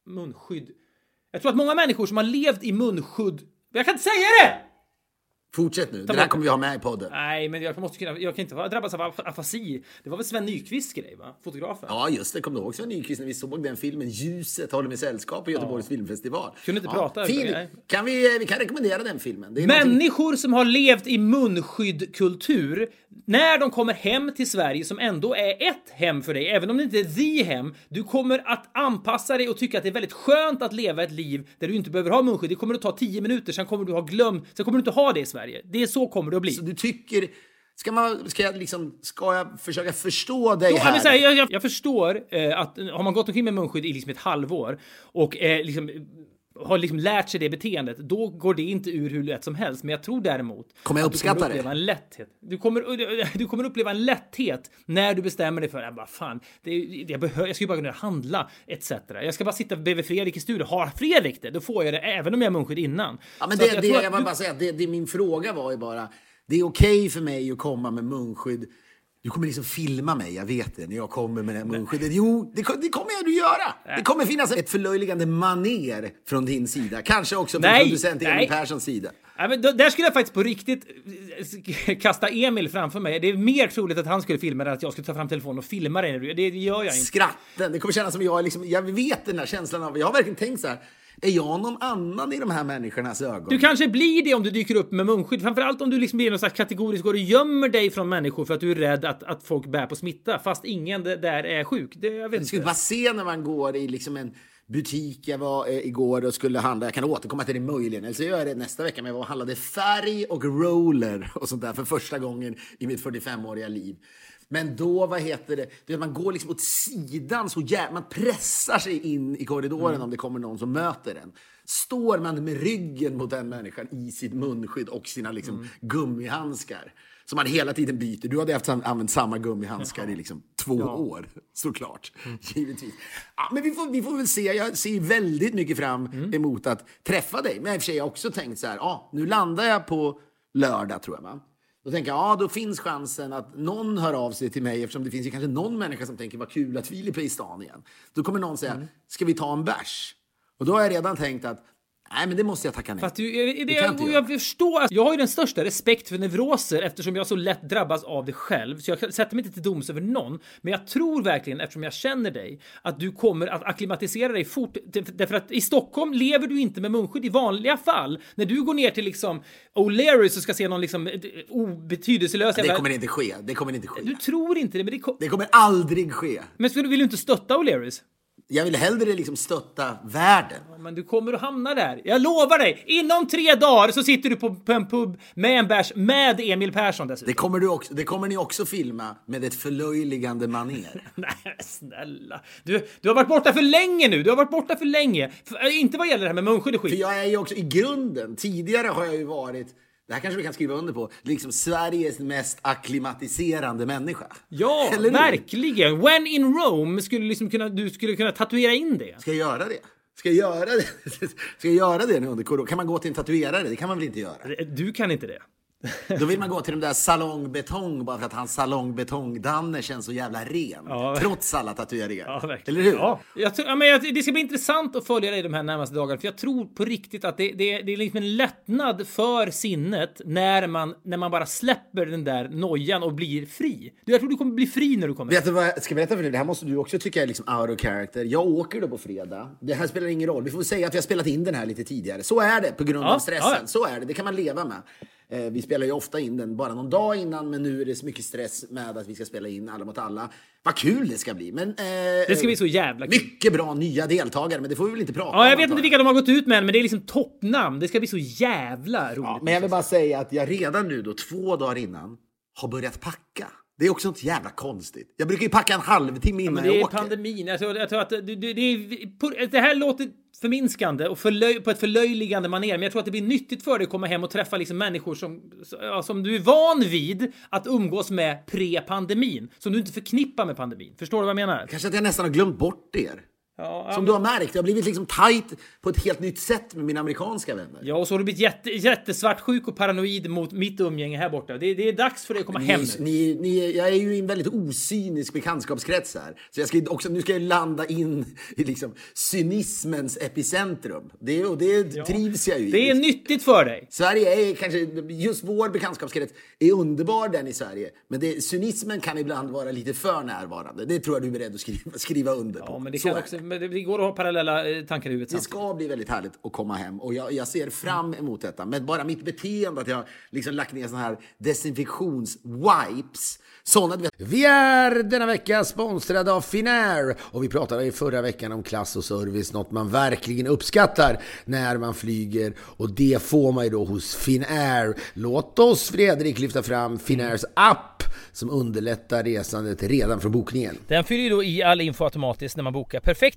Munskydd? Jag tror att många människor som har levt i munskydd... Jag kan inte säga det! Fortsätt nu. Det här kommer vi ha med i podden. Nej, men jag måste kunna... Jag kan inte drabbas av af- afasi. Det var väl Sven Nykvists grej, va? Fotografen. Ja, just det. Kom du ihåg Sven Nykvist när vi såg den filmen Ljuset håller med sällskap på Göteborgs filmfestival? Kunde inte ja, prata, nej. Kan vi, vi kan rekommendera den filmen. Är någonting- Människor som har levt i munskyddkultur, när de kommer hem till Sverige som ändå är ett hem för dig, även om det inte är the hem, du kommer att anpassa dig och tycka att det är väldigt skönt att leva ett liv där du inte behöver ha munskydd. Det kommer att ta 10 minuter, sen kommer du ha glömt, sen kommer du inte ha det i Sverige. Det är så kommer det att bli. Så du tycker... Ska, man, ska, jag liksom, ska jag försöka förstå dig här, jag, jag, jag förstår eh, att har man gått omkring med munskydd i liksom ett halvår och eh, liksom, har liksom lärt sig det beteendet, då går det inte ur hur lätt som helst. Men jag tror däremot Kommer jag att du kommer uppskatta det? uppleva en lätthet. Du kommer, du kommer uppleva en lätthet när du bestämmer dig för att bara fan, det, är- jag, behöver, jag ska ju bara kunna handla etc. Jag ska bara sitta bredvid Fredrik i studion. Har Fredrik det, då får jag det även om jag har munskydd innan. Ja, men Så det, jag det, jag, att vill bara säga det, det, min fråga var ju bara, det är okej för mig att komma med munskydd. Du kommer liksom filma mig, jag vet det, när jag kommer med det här munskyddet. Jo, det, det kommer jag att göra. Det kommer finnas ett förlöjligande maner från din sida. Kanske också från Nej, producent Emil nej. Perssons sida. Ja, men då, där skulle jag faktiskt på riktigt eh, kasta Emil framför mig. Det är mer troligt att han skulle filma det än att jag skulle ta fram telefonen och filma det. Det gör jag inte. Skratten, det kommer kännas som jag liksom, jag vet den här känslan av, jag har verkligen tänkt så här, är jag någon annan i de här människornas ögon? Du kanske blir det om du dyker upp med munskydd. Framförallt om du liksom blir någon slags kategorisk och gömmer dig från människor för att du är rädd att, att folk bär på smitta fast ingen det där är sjuk. Det, jag vet Du skulle inte. bara se när man går i liksom en butik. Jag var eh, igår och skulle handla. Jag kan återkomma till det möjligen. Eller så gör jag det nästa vecka. Men jag var och handlade färg och roller och sånt där för första gången i mitt 45-åriga liv. Men då, vad heter det, du vet, man går liksom åt sidan så jävla, man pressar sig in i korridoren om det kommer någon som möter en. Står man med ryggen mot den människan i sitt munskydd och sina liksom gummihandskar som man hela tiden byter. Du hade haft använt samma gummihandskar i liksom två år, [LAUGHS] såklart. Givetvis. Ja, men vi får, vi får väl se. Jag ser väldigt mycket fram emot att träffa dig. Men i och för sig har jag också tänkt så här, ja, nu landar jag på lördag tror jag. Va? Då tänker jag, ja, då finns chansen att någon hör av sig till mig eftersom det finns ju kanske någon människa som tänker vad kul att Filip är i stan igen. Då kommer någon säga, ska vi ta en bärs? Och då har jag redan tänkt att, nej, men det måste jag tacka nej Fast du, det, Det och jag. jag förstår att jag har ju den största respekt för neuroser eftersom jag så lätt drabbas av det själv. Så jag sätter mig inte till doms över någon. Men jag tror verkligen, eftersom jag känner dig, att du kommer att akklimatisera dig fort. Därför att i Stockholm lever du inte med munskydd i vanliga fall. När du går ner till liksom O'Learys och ska se någon liksom eh, obetydelselös Det kommer inte ske. Det kommer inte ske. Du tror inte det, men det kom... Det kommer aldrig ske. Men vill du inte stötta O'Learys? Jag vill hellre liksom stötta världen. Men du kommer att hamna där. Jag lovar dig! Inom tre dagar så sitter du på, på en pub med en bärs med Emil Persson dessutom. Det kommer, du också, det kommer ni också filma med ett förlöjligande maner. [LAUGHS] Nej, snälla. Du, du har varit borta för länge nu. Du har varit borta för länge. För, inte vad gäller det här med munskydd och För skit. jag är ju också i grunden, tidigare har jag ju varit, det här kanske vi kan skriva under på, liksom Sveriges mest akklimatiserande människa. Ja, [LAUGHS] Eller verkligen. When in Rome skulle liksom kunna, du skulle kunna tatuera in det. Ska jag göra det? Ska jag göra det? [LAUGHS] Ska jag göra det nu under corona? Kan man gå till en tatuerare? Det kan man väl inte göra? Du kan inte det. Då vill man gå till de där salongbetong bara för att hans salongbetong-Danne känns så jävla ren. Ja. Trots alla tatueringar. Ja. Eller hur? Ja. Jag ja, men jag, det ska bli intressant att följa dig de här närmaste dagarna, för jag tror på riktigt att det, det, det är liksom en lättnad för sinnet när man, när man bara släpper den där nojan och blir fri. Du, Jag tror du kommer bli fri när du kommer. Vet du vad jag ska berätta för dig? Det här måste du också tycka är liksom out of character. Jag åker då på fredag. Det här spelar ingen roll. Vi får säga att vi har spelat in den här lite tidigare. Så är det på grund av stressen. Så är det. Det kan man leva med. Eh, vi spelar ju ofta in den bara någon dag innan, men nu är det så mycket stress med att vi ska spela in Alla mot alla. Vad kul det ska bli. Men, eh, Det ska bli så jävla kul. Mycket bra nya deltagare, men det får vi väl inte prata om. Ja, jag vet inte vilka de har gått ut med men det är liksom toppnamn. Det ska bli så jävla roligt. Ja, men jag vill bara säga att jag redan nu då, två dagar innan, har börjat packa. Det är också något jävla konstigt. Jag brukar ju packa en halvtimme innan det jag är åker. pandemin. Jag tror, jag tror att det, det, det, är, det här låter förminskande och förlöj, på ett förlöjligande manér, men jag tror att det blir nyttigt för dig att komma hem och träffa liksom människor som, ja, som du är van vid att umgås med pre-pandemin, som du inte förknippar med pandemin. Förstår du vad jag menar? Kanske att jag nästan har glömt bort er. Ja, Som du har märkt, jag har blivit liksom tight på ett helt nytt sätt med mina amerikanska vänner. Ja, och så har du blivit jätte, jättesvartsjuk och paranoid mot mitt umgänge här borta. Det, det är dags för dig att komma hem Ni, nu. ni, ni, jag är ju i en väldigt ocynisk bekantskapskrets här. Så jag ska också, nu ska jag landa in i liksom cynismens epicentrum. Det, och det trivs jag ju i. Det är nyttigt för dig. Sverige är kanske, just vår bekantskapskrets är underbar den i Sverige. Men det, cynismen kan ibland vara lite för närvarande. Det tror jag du är beredd att skriva, skriva under på. Ja, men det, Så kan också, det, det går att ha parallella eh, tankar i huvudet Det ska bli väldigt härligt att komma hem och jag, jag ser fram emot detta. Men bara mitt beteende att jag liksom lagt ner såna här desinfektionswipes. Såna, du vet. Vi är denna vecka sponsrade av Finnair och vi pratade i förra veckan om klass och service, något man verkligen uppskattar när man flyger och det får man ju då hos Finnair. Låt oss Fredrik lyfta fram Finnairs app som underlättar resandet redan från bokningen. Den fyller ju då i all info automatiskt när man bokar. Perfekt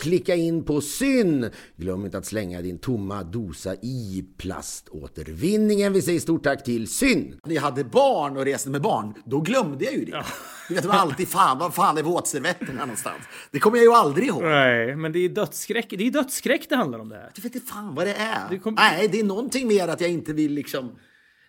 klicka in på syn. Glöm inte att slänga din tomma dosa i plaståtervinningen. Vi säger stort tack till syn. När jag hade barn och reste med barn, då glömde jag ju det. Du vet, det var alltid fan, vad fan är våtservetterna någonstans? Det kommer jag ju aldrig ihåg. Nej, men det är dödsskräck. Det är dödsskräck det handlar om det här. Du vet inte fan vad det är. Det kom- Nej, det är någonting mer att jag inte vill liksom...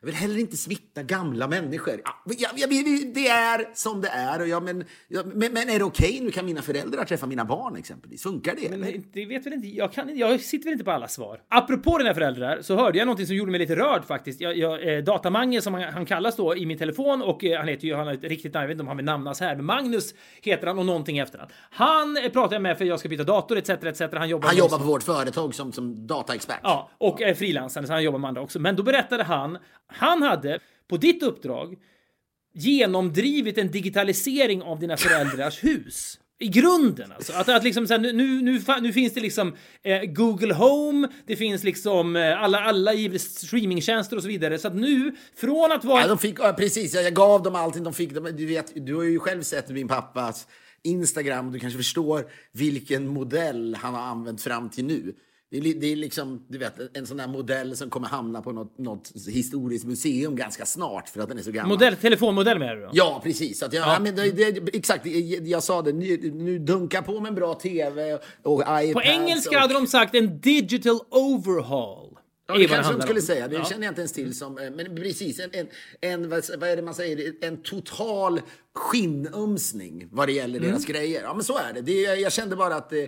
Jag vill heller inte smitta gamla människor. Ja, jag, jag, det är som det är. Och jag, men, jag, men, men är det okej nu? Kan mina föräldrar träffa mina barn exempelvis? Funkar det? eller? Men det vet väl inte, jag, kan, jag sitter väl inte på alla svar. Apropå dina föräldrar så hörde jag någonting som gjorde mig lite rörd faktiskt. Jag, jag, eh, Datamange som han, han kallas då i min telefon och eh, han heter ju, han har ett riktigt namn, jag vet inte om han vill namnas här, men Magnus heter han och någonting efter han. Han eh, pratar jag med för jag ska byta dator etc. etc. Han jobbar, Han jobbar på vårt företag som, som dataexpert. Ja, och är frilansande så han jobbar med andra också. Men då berättade han, han hade på ditt uppdrag genomdrivit en digitalisering av dina föräldrars [LAUGHS] hus. I grunden alltså. Att, att liksom så här, nu, nu, nu, nu finns det liksom eh, Google Home, det finns liksom eh, alla, alla streamingtjänster och så vidare. Så att nu, från att vara... Ja, de fick, ja, precis, jag gav dem allting. De fick, de, du, vet, du har ju själv sett min pappas Instagram. Du kanske förstår vilken modell han har använt fram till nu. Det är, det är liksom, du vet, en sån där modell som kommer hamna på något, något historiskt museum ganska snart för att den är så gammal. Modell, telefonmodell menar du då? Ja, precis. Att jag, ja. men det, det, exakt, jag, sa det. Nu, nu dunka på med en bra tv och iPads. På engelska och, hade de sagt en digital overhaul. Ja, det kanske de skulle om. säga. Det Ja. känner jag inte ens till som... eh, Men precis, en, en, en, vad är det man säger? En total skinnömsning vad det gäller Mm. deras grejer. Ja, men så är det. det jag kände bara att eh,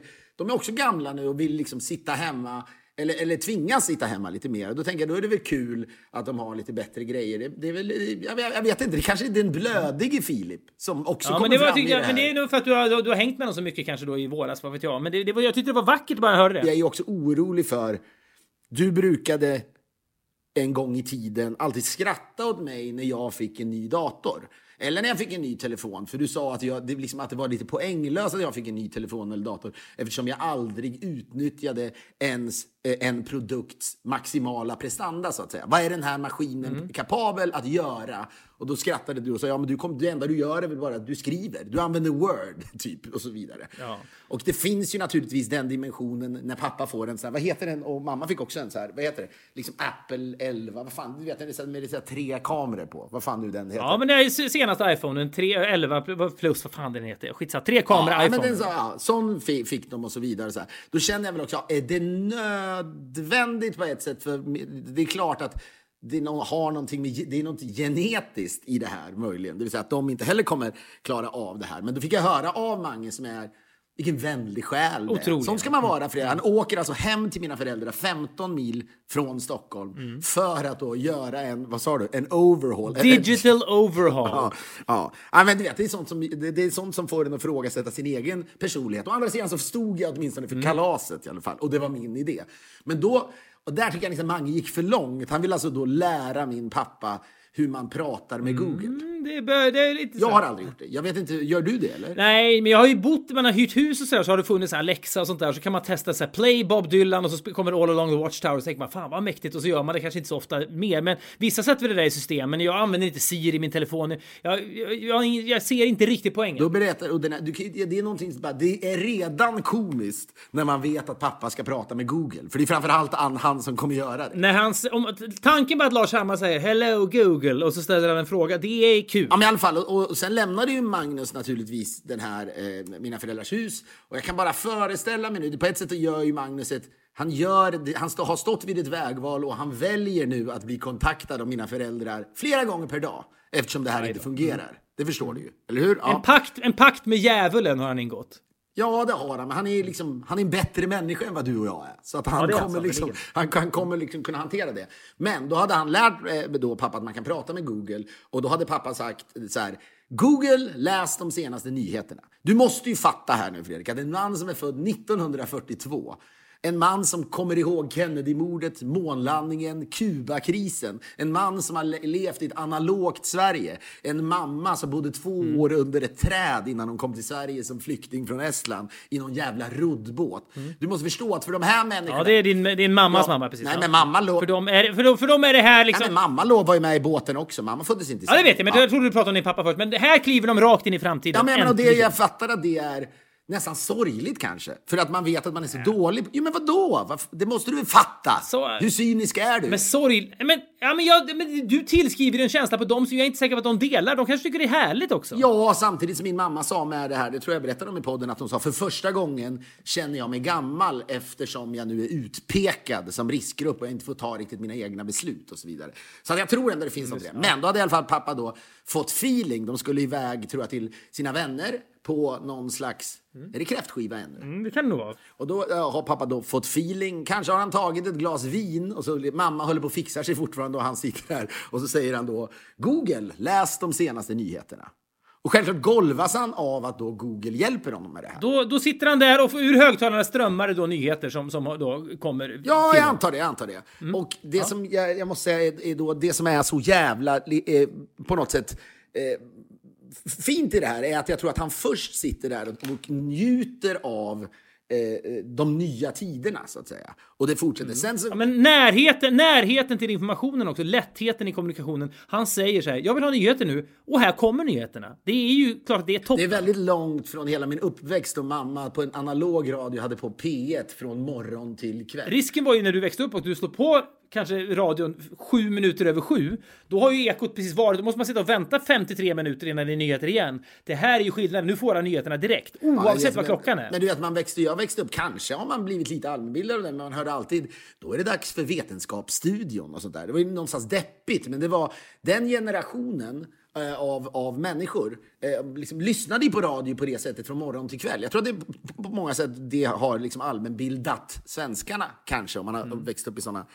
de är också gamla nu och vill liksom sitta hemma. Eller, eller tvingas sitta hemma lite mer. Då tänker jag, då är det väl kul att de har lite bättre grejer. Det, det är väl, jag, vet- jag vet inte, det kanske är den blödige Filip som också Ja, kommer men det, var, fram i tyckte det jag, här. men det är nog för att du har, du, du har hängt med dem så mycket kanske då i våras, vad vet jag. Men det, det var, jag tyckte det var vackert bara jag hörde det. Jag är också orolig för... Du brukade en gång i tiden alltid skratta åt mig när jag fick en ny dator. Eller när jag fick en ny telefon. För du sa att, jag, det, liksom att det var lite poänglöst att jag fick en ny telefon eller dator. Eftersom jag aldrig utnyttjade ens eh, en produkts maximala prestanda så att säga. Vad är den här maskinen Mm. kapabel att göra? Och då skrattade du och sa ja men du kom, det enda du gör är väl bara att du skriver. Du använder Word [LAUGHS] typ och så vidare. Ja. Och det finns ju naturligtvis den dimensionen när pappa får en sån här, vad heter den? Och mamma fick också en så här, vad heter det? Liksom Apple 11, vad fan, du vet den är så här med så här tre kameror på. Vad fan nu den heter. Ja, men är ju senaste iPhonen, 3, 11 plus, vad fan den heter. Skitsamma, tre kameror Ja, men iPhone. den, så, ja, sån fi- fick de och så vidare. Så här. Då känner jag väl också, är det nödvändigt på ett sätt? För det är klart att det har någonting med, det är något genetiskt i det här möjligen. Det vill säga att de inte heller kommer klara av det här. Men då fick jag höra av Mange som är vilken vänlig själ det är. Otrolig. Sån ska man vara för Han åker alltså hem till mina föräldrar 15 mil från Stockholm Mm. för att då göra en, vad sa du, en overhaul. Digital overhaul. Ja, ja. ja men du vet, det, är sånt som, det, det är sånt som får en att ifrågasätta sin egen personlighet. Å andra sidan så stod jag åtminstone Mm. för kalaset i alla fall. Och det var min idé. Men då, och där tycker jag liksom Mange gick för långt. Han vill alltså då lära min pappa hur man pratar med Google. Mm, Det, bör- det är lite. Jag har aldrig gjort det. Jag vet inte, gör du det eller? Nej, men jag har ju bott, man har hyrt hus och sådär, så har det funnits Alexa och sånt där. Så kan man testa så här, play Bob Dylan och så kommer All along the Watchtower och så tänker man fan vad mäktigt och så gör man det kanske inte så ofta mer. Men vissa sätter det där i system, men jag använder inte Siri i min telefon. Jag, jag, jag, ser inte riktigt poängen. Då berättar, och den här, du, det är någonting som bara, det är redan komiskt när man vet att pappa ska prata med Google. För det är framförallt han, han som kommer göra det. När hans, om, tanken på att Lars Hammar säger “Hello Google” och så ställer han en fråga, det är kul. Ja, men i alla fall. Och, och sen lämnade ju Magnus naturligtvis den här, eh, mina föräldrars hus. Och jag kan bara föreställa mig nu, på ett sätt gör ju Magnus ett han, gör, han har stått vid ett vägval och han väljer nu att bli kontaktad av mina föräldrar flera gånger per dag. Eftersom det här inte fungerar. Det förstår du ju, eller hur? Ja. En, pakt, en pakt med djävulen har han ingått. Ja, det har han. Men han är, liksom, han är en bättre människa än vad du och jag är. Så att han, Ja, kommer, liksom, han, han kommer liksom kunna hantera det. Men då hade han lärt eh, då pappa att man kan prata med Google. Och då hade pappa sagt så här. Google, läs de senaste nyheterna. Du måste ju fatta här nu Fredrik, att en man som är född 1942 en man som kommer ihåg Kennedy-mordet, månlandningen, Kubakrisen. En man som har le- levt i ett analogt Sverige. En mamma som bodde två Mm. år under ett träd innan hon kom till Sverige som flykting från Estland i någon jävla roddbåt. Du måste förstå att för de här människorna... Mm. Ja, det är din, din mammas Ja, mamma precis. nej, ja. men mamma låg- För dem är, för dem, för dem är det här Nej, liksom... men mamma låg var ju med i båten också. Mamma föddes inte i Ja, det Sverige. vet jag, men jag trodde du pratade om din pappa först. Men här kliver de rakt in i framtiden. Ja, men, men och det, jag fattar att det är nästan sorgligt kanske. För att man vet att man är så dålig. Jo, men vadå? Det måste du väl fatta? Så- Hur cynisk är du? Men sorg... Men, ja, men, jag, men du tillskriver en känsla på dem som jag är inte säker på att de delar. De kanske tycker det är härligt också. Ja, samtidigt som min mamma sa med det här, det tror jag berättade om i podden, att hon sa för första gången känner jag mig gammal eftersom jag nu är utpekad som riskgrupp och jag inte får ta riktigt mina egna beslut och så vidare. Så att jag tror ändå det finns något det. Men då hade i alla fall pappa då fått feeling. De skulle iväg, tror jag, till sina vänner på någon slags, är det kräftskiva ännu? Mm, det kan det nog vara. Och då ja, har pappa då fått feeling. Kanske har han tagit ett glas vin och så mamma håller på och fixar sig fortfarande och han sitter där. Och så säger han då Google, läs de senaste nyheterna. Och självklart golvas han av att då Google hjälper honom med det här. Då, då sitter han där och ur högtalarna strömmar det då nyheter som, som då kommer Ja, jag antar det. Jag antar det. Och det som jag, jag måste säga är, är då det som är så jävla, eh, på något sätt, eh, fint i det här är att jag tror att han först sitter där och, njuter av eh, de nya tiderna, så att säga. Och det fortsätter. Sen så, Ja, men närheten, närheten till informationen också, lättheten i kommunikationen. Han säger så här, jag vill ha nyheter nu och här kommer nyheterna. Det är ju klart att det är toppen. Det är väldigt långt från hela min uppväxt och mamma på en analog radio hade på P1 från morgon till kväll. Risken var ju när du växte upp och du slår på kanske radion sju minuter över sju. Då har ju ekot precis varit. Då måste man sitta och vänta 53 minuter innan det är nyheter igen. Det här är ju skillnaden. Nu får han nyheterna direkt Ja, oavsett det vad klockan är. Men du vet, man växte, jag växte upp, kanske har man blivit lite allmänbildad men man hörde alltid, då är det dags för Vetenskapsstudion och sånt där. Det var ju någonstans deppigt, men det var den generationen eh, av, av människor eh, liksom, lyssnade på radio på det sättet från morgon till kväll. Jag tror att det på, på många sätt det har liksom allmänbildat svenskarna, kanske, om man har Mm. växt upp i sådana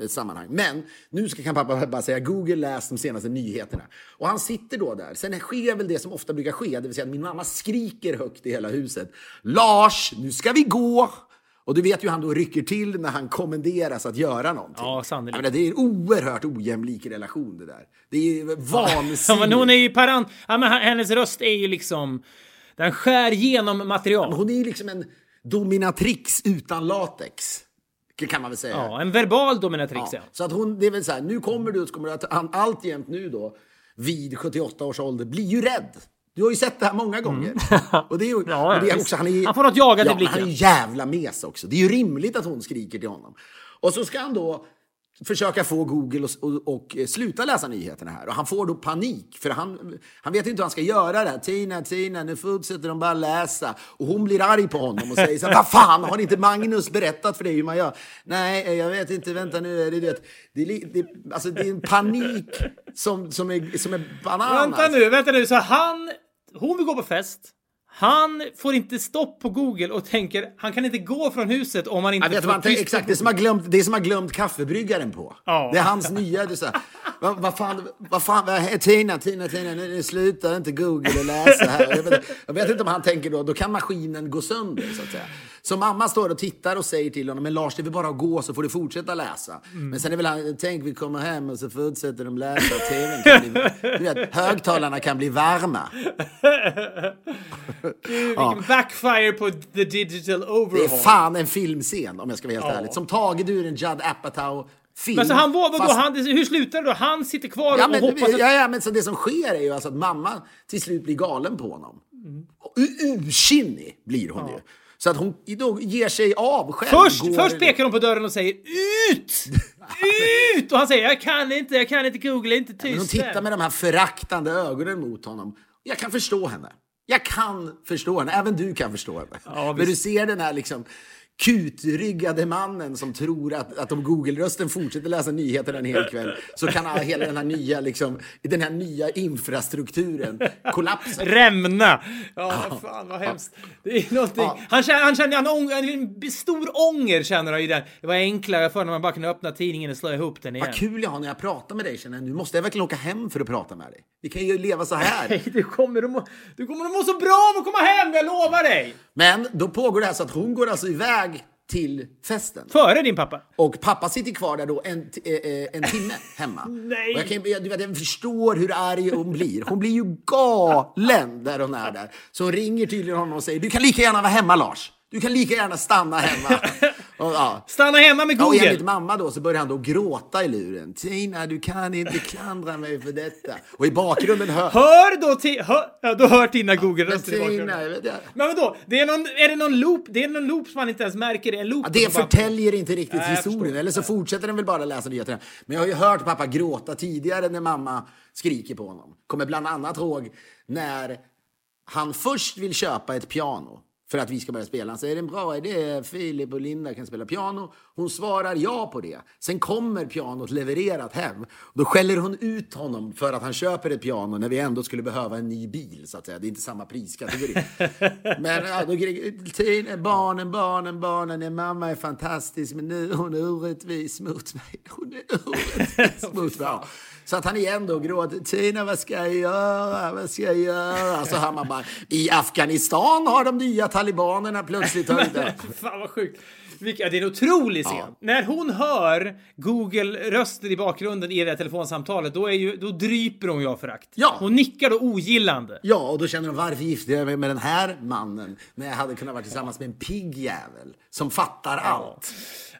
eh, sammanhang. Men nu ska kan pappa bara säga Google läs de senaste nyheterna. Och han sitter då där. Sen sker väl det som ofta brukar ske, det vill säga att min mamma skriker högt i hela huset. Lars, nu ska vi gå! Och du vet ju han då rycker till när han kommenderas att göra någonting. Ja. Jag menar, det är en oerhört ojämlik relation det där. Det är vansinnigt. [LAUGHS] Ja, men hon är ju parant... Ja, men hennes röst är ju liksom... Den skär genom material. Hon är ju liksom en dominatrix utan latex. Kan man väl säga. Ja, en verbal dominatrix, ja. Ja, så att hon, det är väl så här, nu kommer du så kommer du att han alltjämt nu då vid 78 års ålder blir ju rädd. Du har ju sett det här många gånger. [LAUGHS] Och det är ju, Mm. Ja, och det är visst. också, han, är, Han får något jagande ja, i blicken. Han är jävla mes också. Det är ju rimligt att hon skriker till honom. Och så ska han då försöka få Google och, och, och sluta läsa nyheterna här. Och han får då panik, för han, han vet inte hur han ska göra det. här. Tina, Tina, nu fortsätter de bara läsa. Och hon blir arg på honom och säger så här, vad fan, har inte Magnus berättat för dig hur man gör? Nej, eh, jag vet inte, vänta nu, eh, det, det, det, är det, alltså, det är en panik som, som, är, som är bananas. Vänta nu, vänta nu. Så han... Hon vill gå på fest. Han får inte stopp på Google och tänker han kan inte gå från huset om han inte Jag vet får tyst på exakt, det är som har glömt, det är som har glömt kaffebryggaren på. Ja. Det är hans nya, det är så här, vad, vad fan, vad fan, vad, Tina, Tina, Tina, nu, nu slutar inte Google att läsa här. Jag vet, jag vet inte om han tänker då, då kan maskinen gå sönder så att säga. Så mamma står och tittar och säger till honom, men Lars det är väl bara att gå så får du fortsätta läsa. Mm. Men sen är väl han, tänk vi kommer hem och så fortsätter de läsa, tvn kan bli, [LAUGHS] du vet, högtalarna kan bli varma. [LAUGHS] Vilken backfire på the digital Det overhaul. är fan en filmscen om jag ska vara helt ärlig. Som taget ur en Judd Apatow film. Men så han var, vadå, fast- han, hur slutar det då? Han sitter kvar Ja och men, hoppas att... ja, ja, men så det som sker är ju alltså att mamma till slut blir galen på honom. U- Ursinnig blir hon ju. Så att hon då ger sig av själv. Först, går- först pekar hon på dörren och säger ut! Ut! Och han säger jag kan inte, jag kan inte googla, inte Men hon tyst. tittar med de här föraktande ögonen mot honom. Jag kan förstå henne. Jag kan förstå henne. Även du kan förstå henne. Ja, Men du ser den här liksom kutryggade mannen som tror att, att om Google-rösten fortsätter läsa nyheterna en hel kväll så kan hela den här nya, liksom, den här nya infrastrukturen kollapsa. Rämna! Ja, fan vad hemskt. Det är någonting. Ja. Han känner, han känner han ång, en stor ånger känner han i den. Det var enklare förr när man bara kunde öppna tidningen och slå ihop den igen. Vad kul jag har när jag pratar med dig känner jag. Nu måste jag verkligen åka hem för att prata med dig. Vi kan ju leva så här. Nej, du kommer, att må, du kommer att må så bra av att komma hem, jag lovar dig! Men då pågår det här så att hon går alltså iväg till festen. Före din pappa. Och pappa sitter kvar där då en, eh, eh, en timme hemma. [LAUGHS] Nej. Och jag, kan, jag, jag förstår hur arg hon blir. Hon blir ju galen där hon är där. Så hon ringer tydligen honom och säger du kan lika gärna vara hemma Lars. Du kan lika gärna stanna hemma. [LAUGHS] Och, ja. Stanna hemma med Ja, och Google. enligt mamma då så börjar han då gråta i luren. Tina, du kan inte klandra mig för detta. Och i bakgrunden hör... Hör då till... Hör, ja, då hör Tina Google Men rösten i bakgrunden. Tina, vet jag- Men vadå? Det är, någon, är det någon loop? Det är någon loop som man inte ens märker. Är en loop. Ja, det förtäljer inte riktigt Nej, historien. Eller så fortsätter den väl bara läsa nyheterna. Men jag har ju hört pappa gråta tidigare när mamma skriker på honom. Kommer bland annat ihåg när han först vill köpa ett piano för att vi ska börja spela. Han säger det är en bra idé, Filip och Linda kan spela piano. Hon svarar ja på det. Sen kommer pianot levererat hem. Då skäller hon ut honom för att han köper ett piano när vi ändå skulle behöva en ny bil. så att säga. Det är inte samma priskategori. [LAUGHS] Men ja, då, barnen, barnen, barnen. Mamma är fantastisk men nu är hon orättvis mot mig. Hon är orättvis [LAUGHS] mot mig. Ja. Så att han igen då gråter. Tina, vad ska jag göra? Vad ska jag göra? Så hör man bara, i Afghanistan har de nya talibanerna plötsligt [LAUGHS] tagit över. Fan vad sjukt. Vilka, det är en otrolig scen. Ja. När hon hör Google-röster i bakgrunden i det här telefonsamtalet, då, är ju, då dryper hon ju av förakt. Ja. Hon nickar då ogillande. Ja, och då känner de varför gifte jag mig med den här mannen när jag hade kunnat vara tillsammans med en pigg jävel som fattar allt.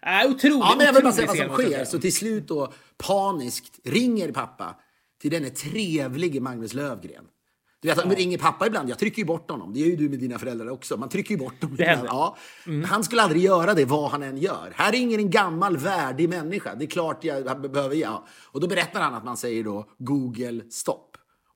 Äh, otrolig, Ja, men jag vill bara säga vad som sker. Så till slut då paniskt ringer pappa till denne trevlige Magnus Lövgren. Du vet, det ringer pappa ibland, jag trycker ju bort honom. Det gör ju du med dina föräldrar också. Man trycker ju bort dem. [LAUGHS] Ja. Han skulle aldrig göra det vad han än gör. Här ringer en gammal värdig människa. Det är klart jag behöver, ja. Och då berättar han att man säger då Google stopp.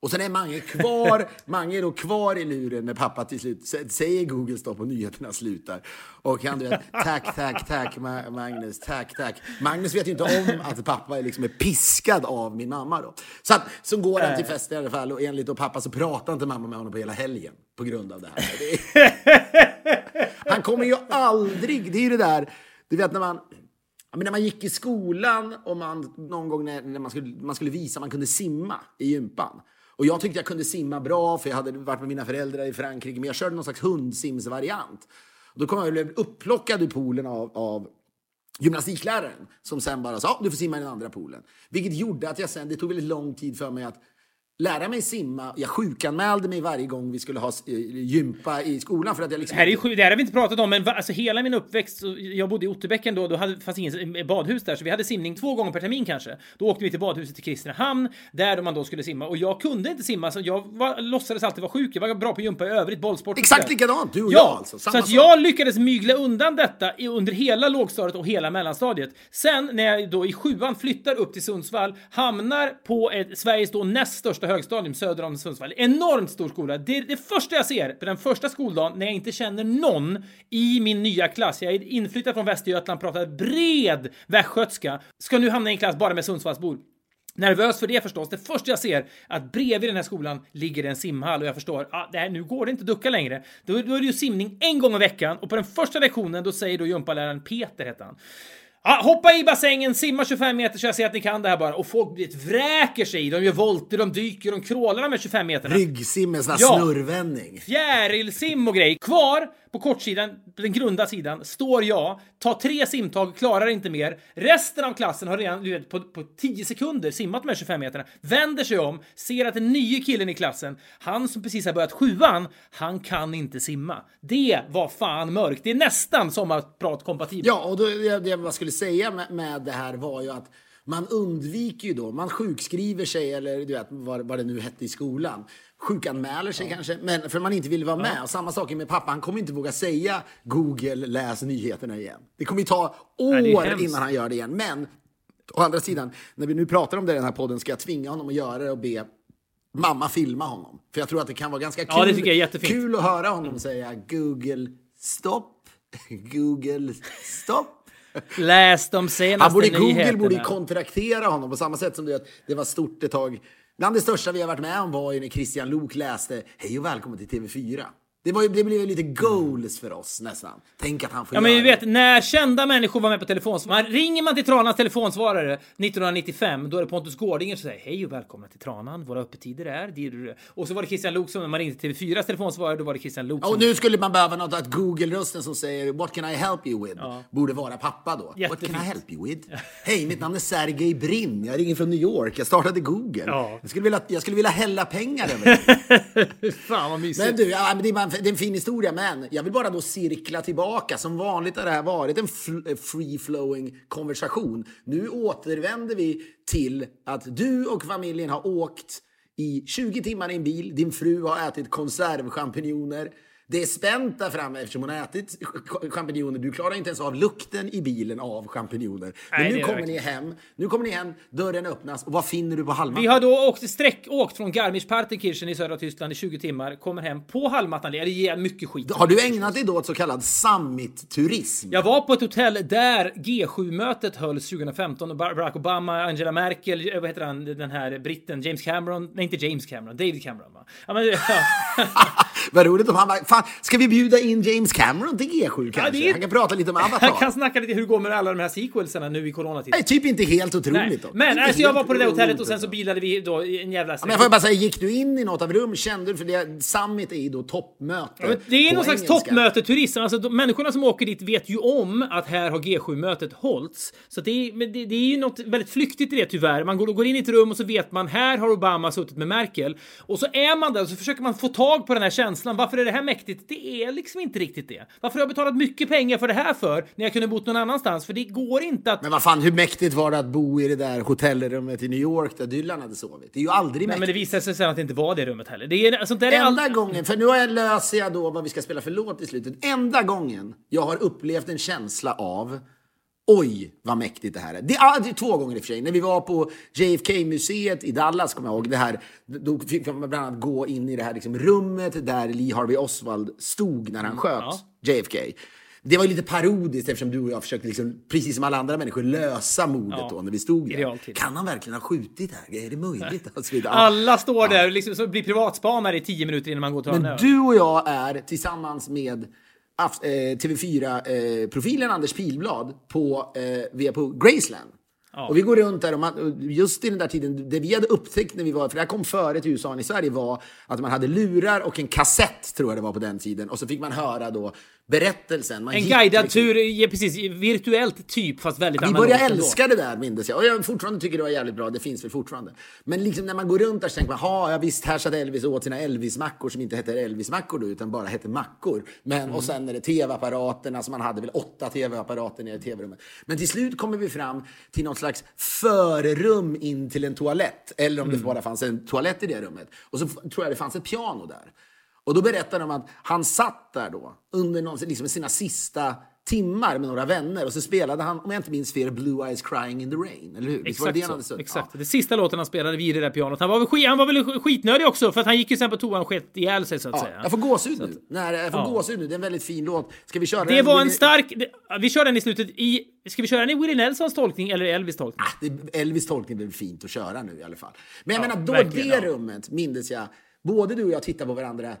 Och sen är Mange kvar, [LAUGHS] Mange är då kvar i luren när pappa till slut sä- säger Google stopp och nyheterna slutar. Och han du vet, tack, tack, tack Ma- Magnus, tack, tack. Magnus vet ju inte om att pappa är liksom är piskad av min mamma då. Så, att, så går han till festen i alla fall och enligt då pappa så pratar inte mamma med honom på hela helgen på grund av det här. Det är... [LAUGHS] Han kommer ju aldrig, det är ju det där, du vet när man men när man gick i skolan och man någon gång när, när man, skulle, man skulle visa att man kunde simma i gympan. Och jag tyckte jag kunde simma bra för jag hade varit med mina föräldrar i Frankrike. Men jag körde någon slags hundsimsvariant. Då kom jag och blev upplockad ur poolen av, av gymnastikläraren som sen bara sa du får simma i den andra poolen. Vilket gjorde att jag sen, det tog väldigt lång tid för mig att lära mig simma. Jag sjukanmälde mig varje gång vi skulle ha eh, gympa i skolan för att jag liksom Det här, är ju, sju- det här har vi inte pratat om, men alltså hela min uppväxt, så jag bodde i Otterbäcken då, då hade, fanns ingen badhus där, så vi hade simning två gånger per termin kanske. Då åkte vi till badhuset i Kristinehamn, där man då skulle simma. Och jag kunde inte simma, så jag var, låtsades alltid vara sjuk. Jag var bra på gympa i övrigt, bollsport. Exakt likadant, du och jag Ja, alltså. så Samma att sak. jag lyckades mygla undan detta under hela lågstadiet och hela mellanstadiet. Sen när jag då i sjuan flyttar upp till Sundsvall, hamnar på ett, Sveriges då näst största högstadium söder om Sundsvall. Enormt stor skola. Det är det första jag ser på den första skoldagen när jag inte känner någon i min nya klass. Jag är inflyttad från Västergötland, pratar bred västgötska. Ska nu hamna i en klass bara med Sundsvallsbor. Nervös för det förstås. Det första jag ser att bredvid den här skolan ligger en simhall och jag förstår ah, nu går det inte att ducka längre. Då, då är det ju simning en gång i veckan och på den första lektionen då säger då gympaläraren Peter heter han. Ah, hoppa i bassängen, simma 25 meter så jag ser att ni kan det här bara. Och folk vet, vräker sig. De gör volter, de dyker, de krålar här 25 meterna. Ryggsim med sån här Ja. snurrvändning. Fjärilsim och grej. Kvar på kortsidan, på den grunda sidan, står jag, tar tre simtag, klarar inte mer. Resten av klassen har redan vet, på, på 10 sekunder simmat de här 25 meterna, vänder sig om, ser att den nya killen i klassen, han som precis har börjat sjuan, han kan inte simma. Det var fan mörkt. Det är nästan sommarprat-kompatibelt. Ja, och då, det, det jag skulle säga med, med det här var ju att man undviker ju då, man sjukskriver sig eller du vet vad, vad det nu hette i skolan. Sjukanmäler sig kanske, men för man inte vill vara med. Och samma sak med pappa, han kommer inte våga säga Google läs nyheterna igen. Det kommer ju ta Nej, år hemskt. innan han gör det igen. Men å andra sidan, när vi nu pratar om det i den här podden ska jag tvinga honom att göra det och be mamma filma honom. För jag tror att det kan vara ganska kul, Ja, det tycker jag är jättefint. kul att höra honom säga Google stopp, Google stopp. Läs de senaste Han borde, Google nyheterna. borde ju kontraktera honom på samma sätt som det, att det var stort ett tag. Bland det största vi har varit med om var ju när Christian Lok läste Hej och välkommen till TV4. Det, var ju, det blev ju lite goals för oss nästan. Tänk att han får Ja men vi göra vet, när kända människor var med på telefonsvarare. Ringer man till Tranans telefonsvarare 1995, då är det Pontus Gårdinger som säger hej och välkomna till Tranan. Våra öppettider är... dirr." Och så var det Christian Lok som när man ringde till TV4s telefonsvarare, då var det Christian Lok Ja, som... Och nu skulle man behöva något att Google-rösten som säger What can I help you with? Borde vara pappa då. What can. I help you with? Hej, mitt namn är Sergej Brin. Jag ringer från New York. Jag startade Google. Ja. Jag, skulle vilja, jag skulle vilja hälla pengar över [LAUGHS] dig. Fan vad mysigt. Men du, ja, men det, är, bara en- det är en fin historia, men jag vill bara då cirkla tillbaka. Som vanligt har det här varit en free-flowing konversation. Nu återvänder vi till att du och familjen har åkt i 20 timmar i en bil. Din fru har ätit konservchampinjoner. Det är spänt där framme eftersom hon har ätit ch- champinjoner. Du klarar inte ens av lukten i bilen av champinjoner. Men Nej, nu kommer ni hem. Nu kommer ni hem, dörren öppnas och vad finner du på halvmattan? Vi har då åkt sträck, åkt från Garmisch-Partenkirchen i södra Tyskland i 20 timmar, kommer hem på halvmattan. Det ger mycket skit. Har du ägnat dig då åt så kallad summit-turism? Jag var på ett hotell där G7-mötet hölls 2015 och Barack Obama, Angela Merkel, eh, vad heter han, den här britten, James Cameron, nej inte James Cameron, David Cameron va? Ja, men, ja. [LAUGHS] Vad roligt om han bara, fan ska vi bjuda in James Cameron till G7 kanske? det är- Han kan prata lite om [LAUGHS] Avatar. Han kan snacka lite hur det går med alla de här sequelserna nu i coronatiden. Nej, typ inte helt otroligt. då. Men Inte alltså, jag var på det där hotellet och sen så bilade vi då en jävla... Men jag får bara säga, gick du in i något av rum? Kände du, för det, Summit är ju då toppmöte. Ja, det är någon slags toppmöteturism. Alltså, de, människorna som åker dit vet ju om att här har G7-mötet hållits. Så det är, det, det är ju något väldigt flyktigt i det tyvärr. Man går, går in i ett rum och så vet man här har Obama suttit med Merkel. Och så är man där och så försöker man få tag på den här känslan. Varför är det här mäktigt? Det är liksom inte riktigt det. Varför har jag betalat mycket pengar för det här för när jag kunde bott någon annanstans? För det går inte att... Men vad fan, hur mäktigt var det att bo i det där hotellrummet i New York där Dylan hade sovit? Det är ju aldrig Nej, mäktigt. men det visade sig sen att det inte var det rummet heller. Det är, sånt där är Enda all... gången, för nu har jag löser jag då vad vi ska spela för låt i slutet. Enda gången jag har upplevt en känsla av Oj, vad mäktigt det här är. Det, ja, det är två gånger i och för sig. När vi var på JFK-museet i Dallas, kommer jag ihåg, det här, då fick man bland annat gå in i det här liksom, rummet där Lee Harvey Oswald stod när han sköt ja. JFK. Det var ju lite parodiskt eftersom du och jag försökte, liksom, precis som alla andra människor, lösa mordet Ja, då när vi stod där. Kan han verkligen ha skjutit här? Är det möjligt? Och så vidare. Ja. Alla står där och liksom, blir privatspanare i tio minuter innan man går till Men du och jag är tillsammans med TV4-profilen Anders Pilblad på, eh, vi är på Graceland. Och vi går runt där och man, just i den där tiden, det vi hade upptäckt när vi var, för det här kom före till USA än i Sverige, var att man hade lurar och en kassett, tror jag det var på den tiden. Och så fick man höra då berättelsen. Man En guidad liksom- tur, ja, precis, virtuellt typ, fast väldigt vi analogt började ändå. älska det där minns jag. Och jag fortfarande tycker det var jävligt bra. Det finns väl fortfarande. Men liksom när man går runt där så tänker man, ha, ja visst, här satt Elvis och åt sina Elvis-mackor som inte hette Elvis-mackor då, utan bara hette mackor. Men, Mm. Och sen är det tv-apparaterna, som man hade väl åtta tv-apparater nere i tv-rummet. Men till slut kommer vi fram till något slags förrum in till en toalett. Eller om Mm. det bara fanns en toalett i det rummet. Och så tror jag det fanns ett piano där. Och då berättar de att han satt där då under någon, liksom sina sista timmar med några vänner och så spelade han, om jag inte minns fel, Blue Eyes Crying in the Rain. Eller hur? Det Exakt det så. suttit- Exakt. Ja. Det sista låten han spelade vid det där pianot. Han var väl, skit, han var väl skitnödig också, för att han gick ju sen på toan och sket ihjäl sig så att Ja, säga. jag får gåshud nu. Nej, jag får Ja. gåshud nu. Det är en väldigt fin låt. Ska vi köra Det den? var en stark... Det, vi kör den i slutet i... Ska vi köra den i Willie Nelsons tolkning eller Elvis tolkning? Ah, det, Elvis tolkning blir fint att köra nu i alla fall. Men jag Ja, menar, då det rummet mindes jag, både du och jag tittade på varandra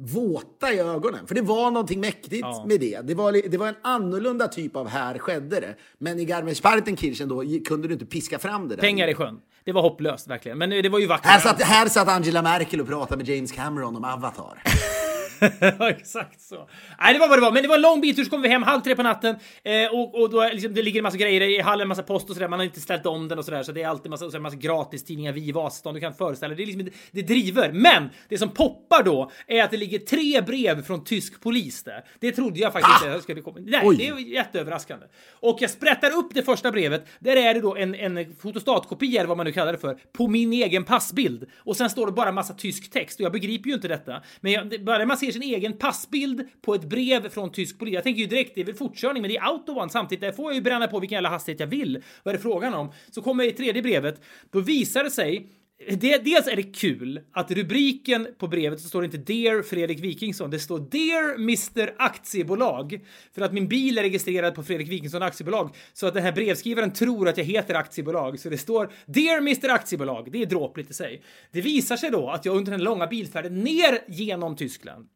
våta i ögonen. För det var någonting mäktigt Ja. med det. Det var, det var en annorlunda typ av här skedde det. Men i Garmisch-Partenkirchen då kunde du inte piska fram det där. Pengar i sjön. Det var hopplöst verkligen. Men det var ju vackert. Här satt, här satt Angela Merkel och pratade med James Cameron om Avatar. [LAUGHS] [LAUGHS] Exakt så. Nej, det var vad det var. Men det var en lång biltur så kom vi hem halv tre på natten eh, och, och då liksom, det ligger en massa grejer i hallen, en massa post och sådär. Man har inte ställt om den och sådär, så det är alltid en massa, så massa gratis tidningar, vi Vasastan, du kan föreställa dig. Det, är liksom, det, det driver. Men det som poppar då är att det ligger tre brev från tysk polis där. Det trodde jag faktiskt inte skulle komma. Nej, Oj. det är jätteöverraskande. Och jag sprättar upp det första brevet. Där är det då en, en fotostatkopia, eller vad man nu kallar det för, på min egen passbild. Och sen står det bara massa tysk text och jag begriper ju inte detta. Men jag, det, bara man ser sin egen passbild på ett brev från tysk polis. Jag tänker ju direkt, det är väl fortkörning, men det är autobahn samtidigt. Där får jag ju bränna på vilken jävla hastighet jag vill. Vad är det frågan om? Så kommer jag i tredje brevet. Då visar det sig det, dels är det kul att rubriken på brevet så står det inte Dear Fredrik Wikingsson, det står Dear Mr Aktiebolag. För att min bil är registrerad på Fredrik Wikingsson Aktiebolag. Så att den här brevskrivaren tror att jag heter aktiebolag. Så det står Dear Mr Aktiebolag. Det är dråpligt i sig. Det visar sig då att jag under den långa bilfärden ner genom Tyskland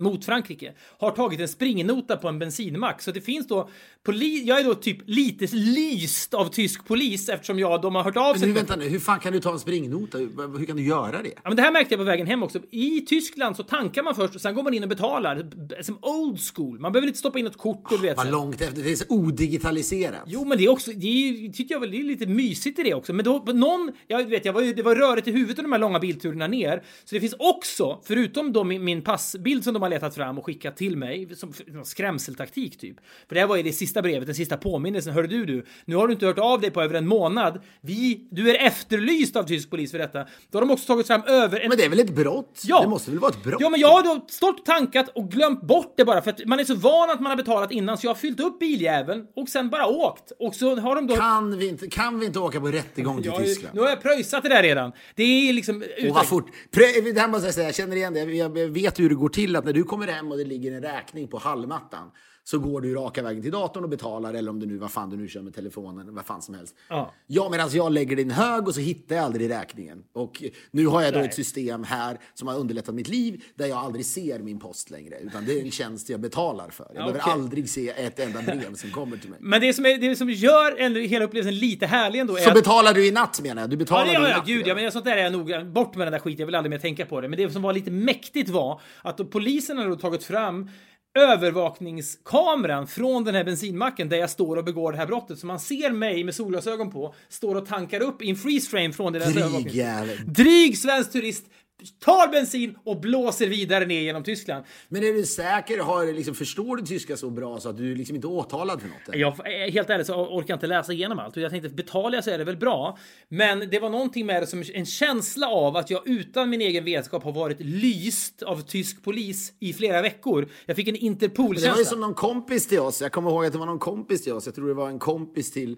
mot Frankrike har tagit en springnota på en bensinmack. Så det finns då... Poli- jag är då typ lite lyst av tysk polis eftersom jag, de har hört av Men sig. nu, vänta nu, hur fan kan du ta en springnota? Hur, hur kan du göra det? Ja, men det här märkte jag på vägen hem också. I Tyskland så tankar man först och sen går man in och betalar. Som old school. Man behöver inte stoppa in ett kort och du vet. Vad här. långt efter, det är så odigitaliserat. Jo, men det är också, det är, tycker jag väl, det är lite mysigt i det också. Men då, någon, jag vet, jag var, det var rörigt i huvudet de här långa bilturerna ner. Så det finns också, förutom då min, min passbild som de har letat fram och skickat till mig, som som skrämseltaktik typ. För det här var ju det sista brevet, den sista påminnelsen. Hörde du du, nu har du inte hört av dig på över en månad. Vi, du är efterlyst av tysk polis för detta. Då har de också tagit fram över en Men det är väl ett brott? Ja. Det måste väl vara ett brott? Ja, men jag har då stått tankat och glömt bort det bara för att man är så van att man har betalat innan så jag har fyllt upp biljäveln och sen bara åkt. Och så har de då... Kan vi inte, kan vi inte åka på rättegång till Jag Tyskland? nu har jag pröjsat det där redan. Det är liksom... Och vad fort. Prö- Det här måste jag säga, jag känner igen det. Jag vet hur det går till att när du du kommer hem och det ligger en räkning på hallmattan så går du raka vägen till datorn och betalar eller om du nu, vad fan du nu kör med telefonen, vad fan som helst. Ja. Ja, medan jag lägger det i en hög och så hittar jag aldrig räkningen. Och nu har jag då Nej. ett system här som har underlättat mitt liv där jag aldrig ser min post längre. Utan det är en tjänst jag betalar för. Jag behöver okej. aldrig se ett enda brev som kommer till mig. Men det som, är, det som gör ändå hela upplevelsen lite härlig ändå är Så att- betalar du i natt menar jag? Du Ja, betalar det i gör jag. Gud, ja, men sånt där är jag nog bort med den där skiten. Jag vill aldrig mer tänka på det. Men det som var lite mäktigt var att hade då tagit fram övervakningskameran från den här bensinmacken där jag står och begår det här brottet. Så man ser mig med solglasögon på, står och tankar upp i en freeze frame från deras övervakning. Dryg svensk turist tar bensin och blåser vidare ner genom Tyskland. Men är du säker? Har, liksom, förstår du tyska så bra så att du liksom inte är åtalad för något? eller? Jag, eh, helt ärligt så orkar jag inte läsa igenom allt. Jag tänkte, betalar jag så är det väl bra. Men det var någonting med det som en känsla av att jag utan min egen vetskap har varit lyst av tysk polis i flera veckor. Jag fick en Det var ju Interpol-känsla. som någon kompis till oss. Jag kommer ihåg att det var någon kompis till oss. Jag tror det var en kompis till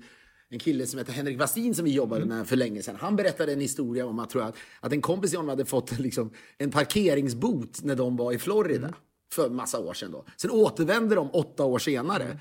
en kille som heter Henrik Westin som vi jobbade med för länge sedan. Han berättade en historia om att, tror jag, att en kompis till honom hade fått liksom, en parkeringsbot när de var i Florida för massa år sedan. Då. Sen återvände de åtta år senare.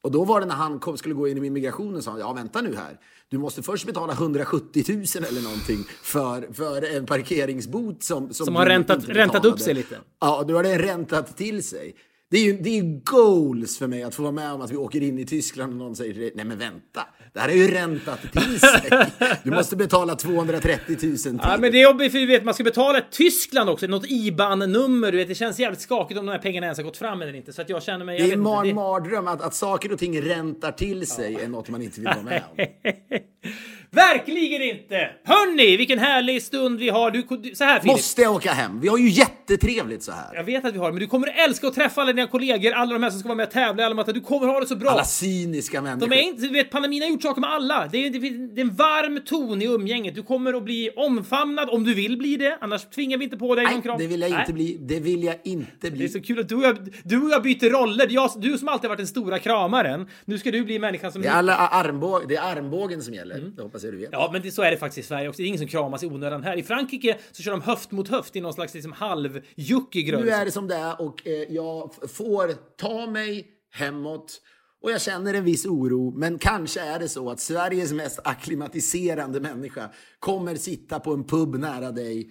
Och då var det när han kom, skulle gå in i immigrationen sa han, ja vänta nu här. Du måste först betala 170 000 eller någonting för, för en parkeringsbot som... Som har du räntat- räntat upp sig lite. Ja, då har den räntat till sig. Det är ju det är goals för mig att få vara med om att vi åker in i Tyskland och någon säger nej men vänta, det här är ju räntat till sig. Du måste betala 230 000 till. Ja, men det är jobbigt för vi vet man ska betala Tyskland också, något IBAN-nummer. Du vet, det känns jävligt skakigt om de här pengarna ens har gått fram eller inte. Så att jag känner mig... det jag är vet inte, en det- mardröm att, att saker och ting räntar till sig är något man inte vill vara med om. [LAUGHS] Verkligen inte! Hörni, vilken härlig stund vi har. Du, så här Filip. Måste jag åka hem? Vi har ju jättetrevligt så här. Jag vet att vi har men du kommer älska att träffa alla dina kollegor, alla de här som ska vara med och tävla, alla de här, du kommer ha det så bra. Alla cyniska människor. De är inte, du vet, pandemin har gjort saker med alla. Det är, det, det är en varm ton i umgänget. Du kommer att bli omfamnad om du vill bli det, annars tvingar vi inte på dig någon Nej, kram. det vill jag inte Nej. bli. Det vill jag inte Det är bli. så kul att du och jag, du och jag byter roller. Jag, du som alltid varit den stora kramaren, nu ska du bli människan som... Det är, alla armbåg, det är armbågen som gäller. Det jag du vet. Ja, men det, så är det faktiskt i Sverige också. Det är ingen som kramas i onödan här. I Frankrike så kör de höft mot höft i någon slags liksom, halvjuckig Nu rörelse. är det som det är och eh, jag får ta mig hemåt. Och jag känner en viss oro, men kanske är det så att Sveriges mest [LAUGHS] akklimatiserande människa kommer sitta på en pub nära dig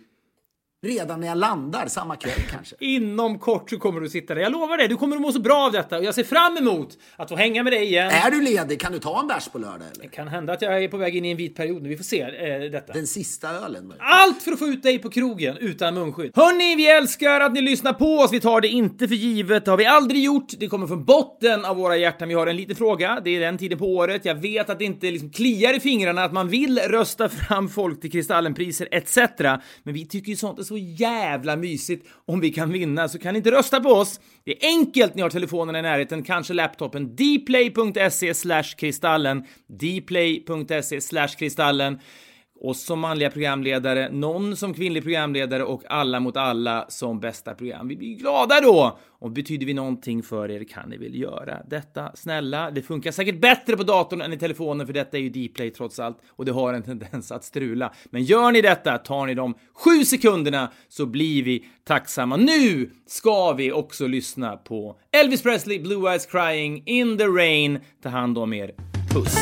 redan när jag landar, samma kväll kanske. Inom kort så kommer du sitta där. Jag lovar dig, du kommer att må så bra av detta och jag ser fram emot att få hänga med dig igen. Är du ledig? Kan du ta en bärs på lördag eller? Det kan hända att jag är på väg in i en vit period nu. Vi får se eh, detta. Den sista ölen? möjligen. Allt för att få ut dig på krogen utan munskydd. Hörni, vi älskar att ni lyssnar på oss. Vi tar det inte för givet. Det har vi aldrig gjort. Det kommer från botten av våra hjärtan. Vi har en liten fråga. Det är den tiden på året. Jag vet att det inte liksom kliar i fingrarna att man vill rösta fram folk till Kristallenpriser etc. Men vi tycker ju sånt är så jävla mysigt om vi kan vinna. Så kan ni inte rösta på oss? Det är enkelt. Ni har telefonen i närheten, kanske laptopen. dplay.se slash kristallen. dplay.se slash kristallen oss som manliga programledare, någon som kvinnlig programledare och alla mot alla som bästa program. Vi blir glada då! Och betyder vi någonting för er kan ni väl göra detta, snälla. Det funkar säkert bättre på datorn än i telefonen för detta är ju Dplay trots allt och det har en tendens att strula. Men gör ni detta, tar ni de sju sekunderna så blir vi tacksamma. Nu ska vi också lyssna på Elvis Presley, Blue Eyes Crying, In the Rain. Ta hand om er. Puss!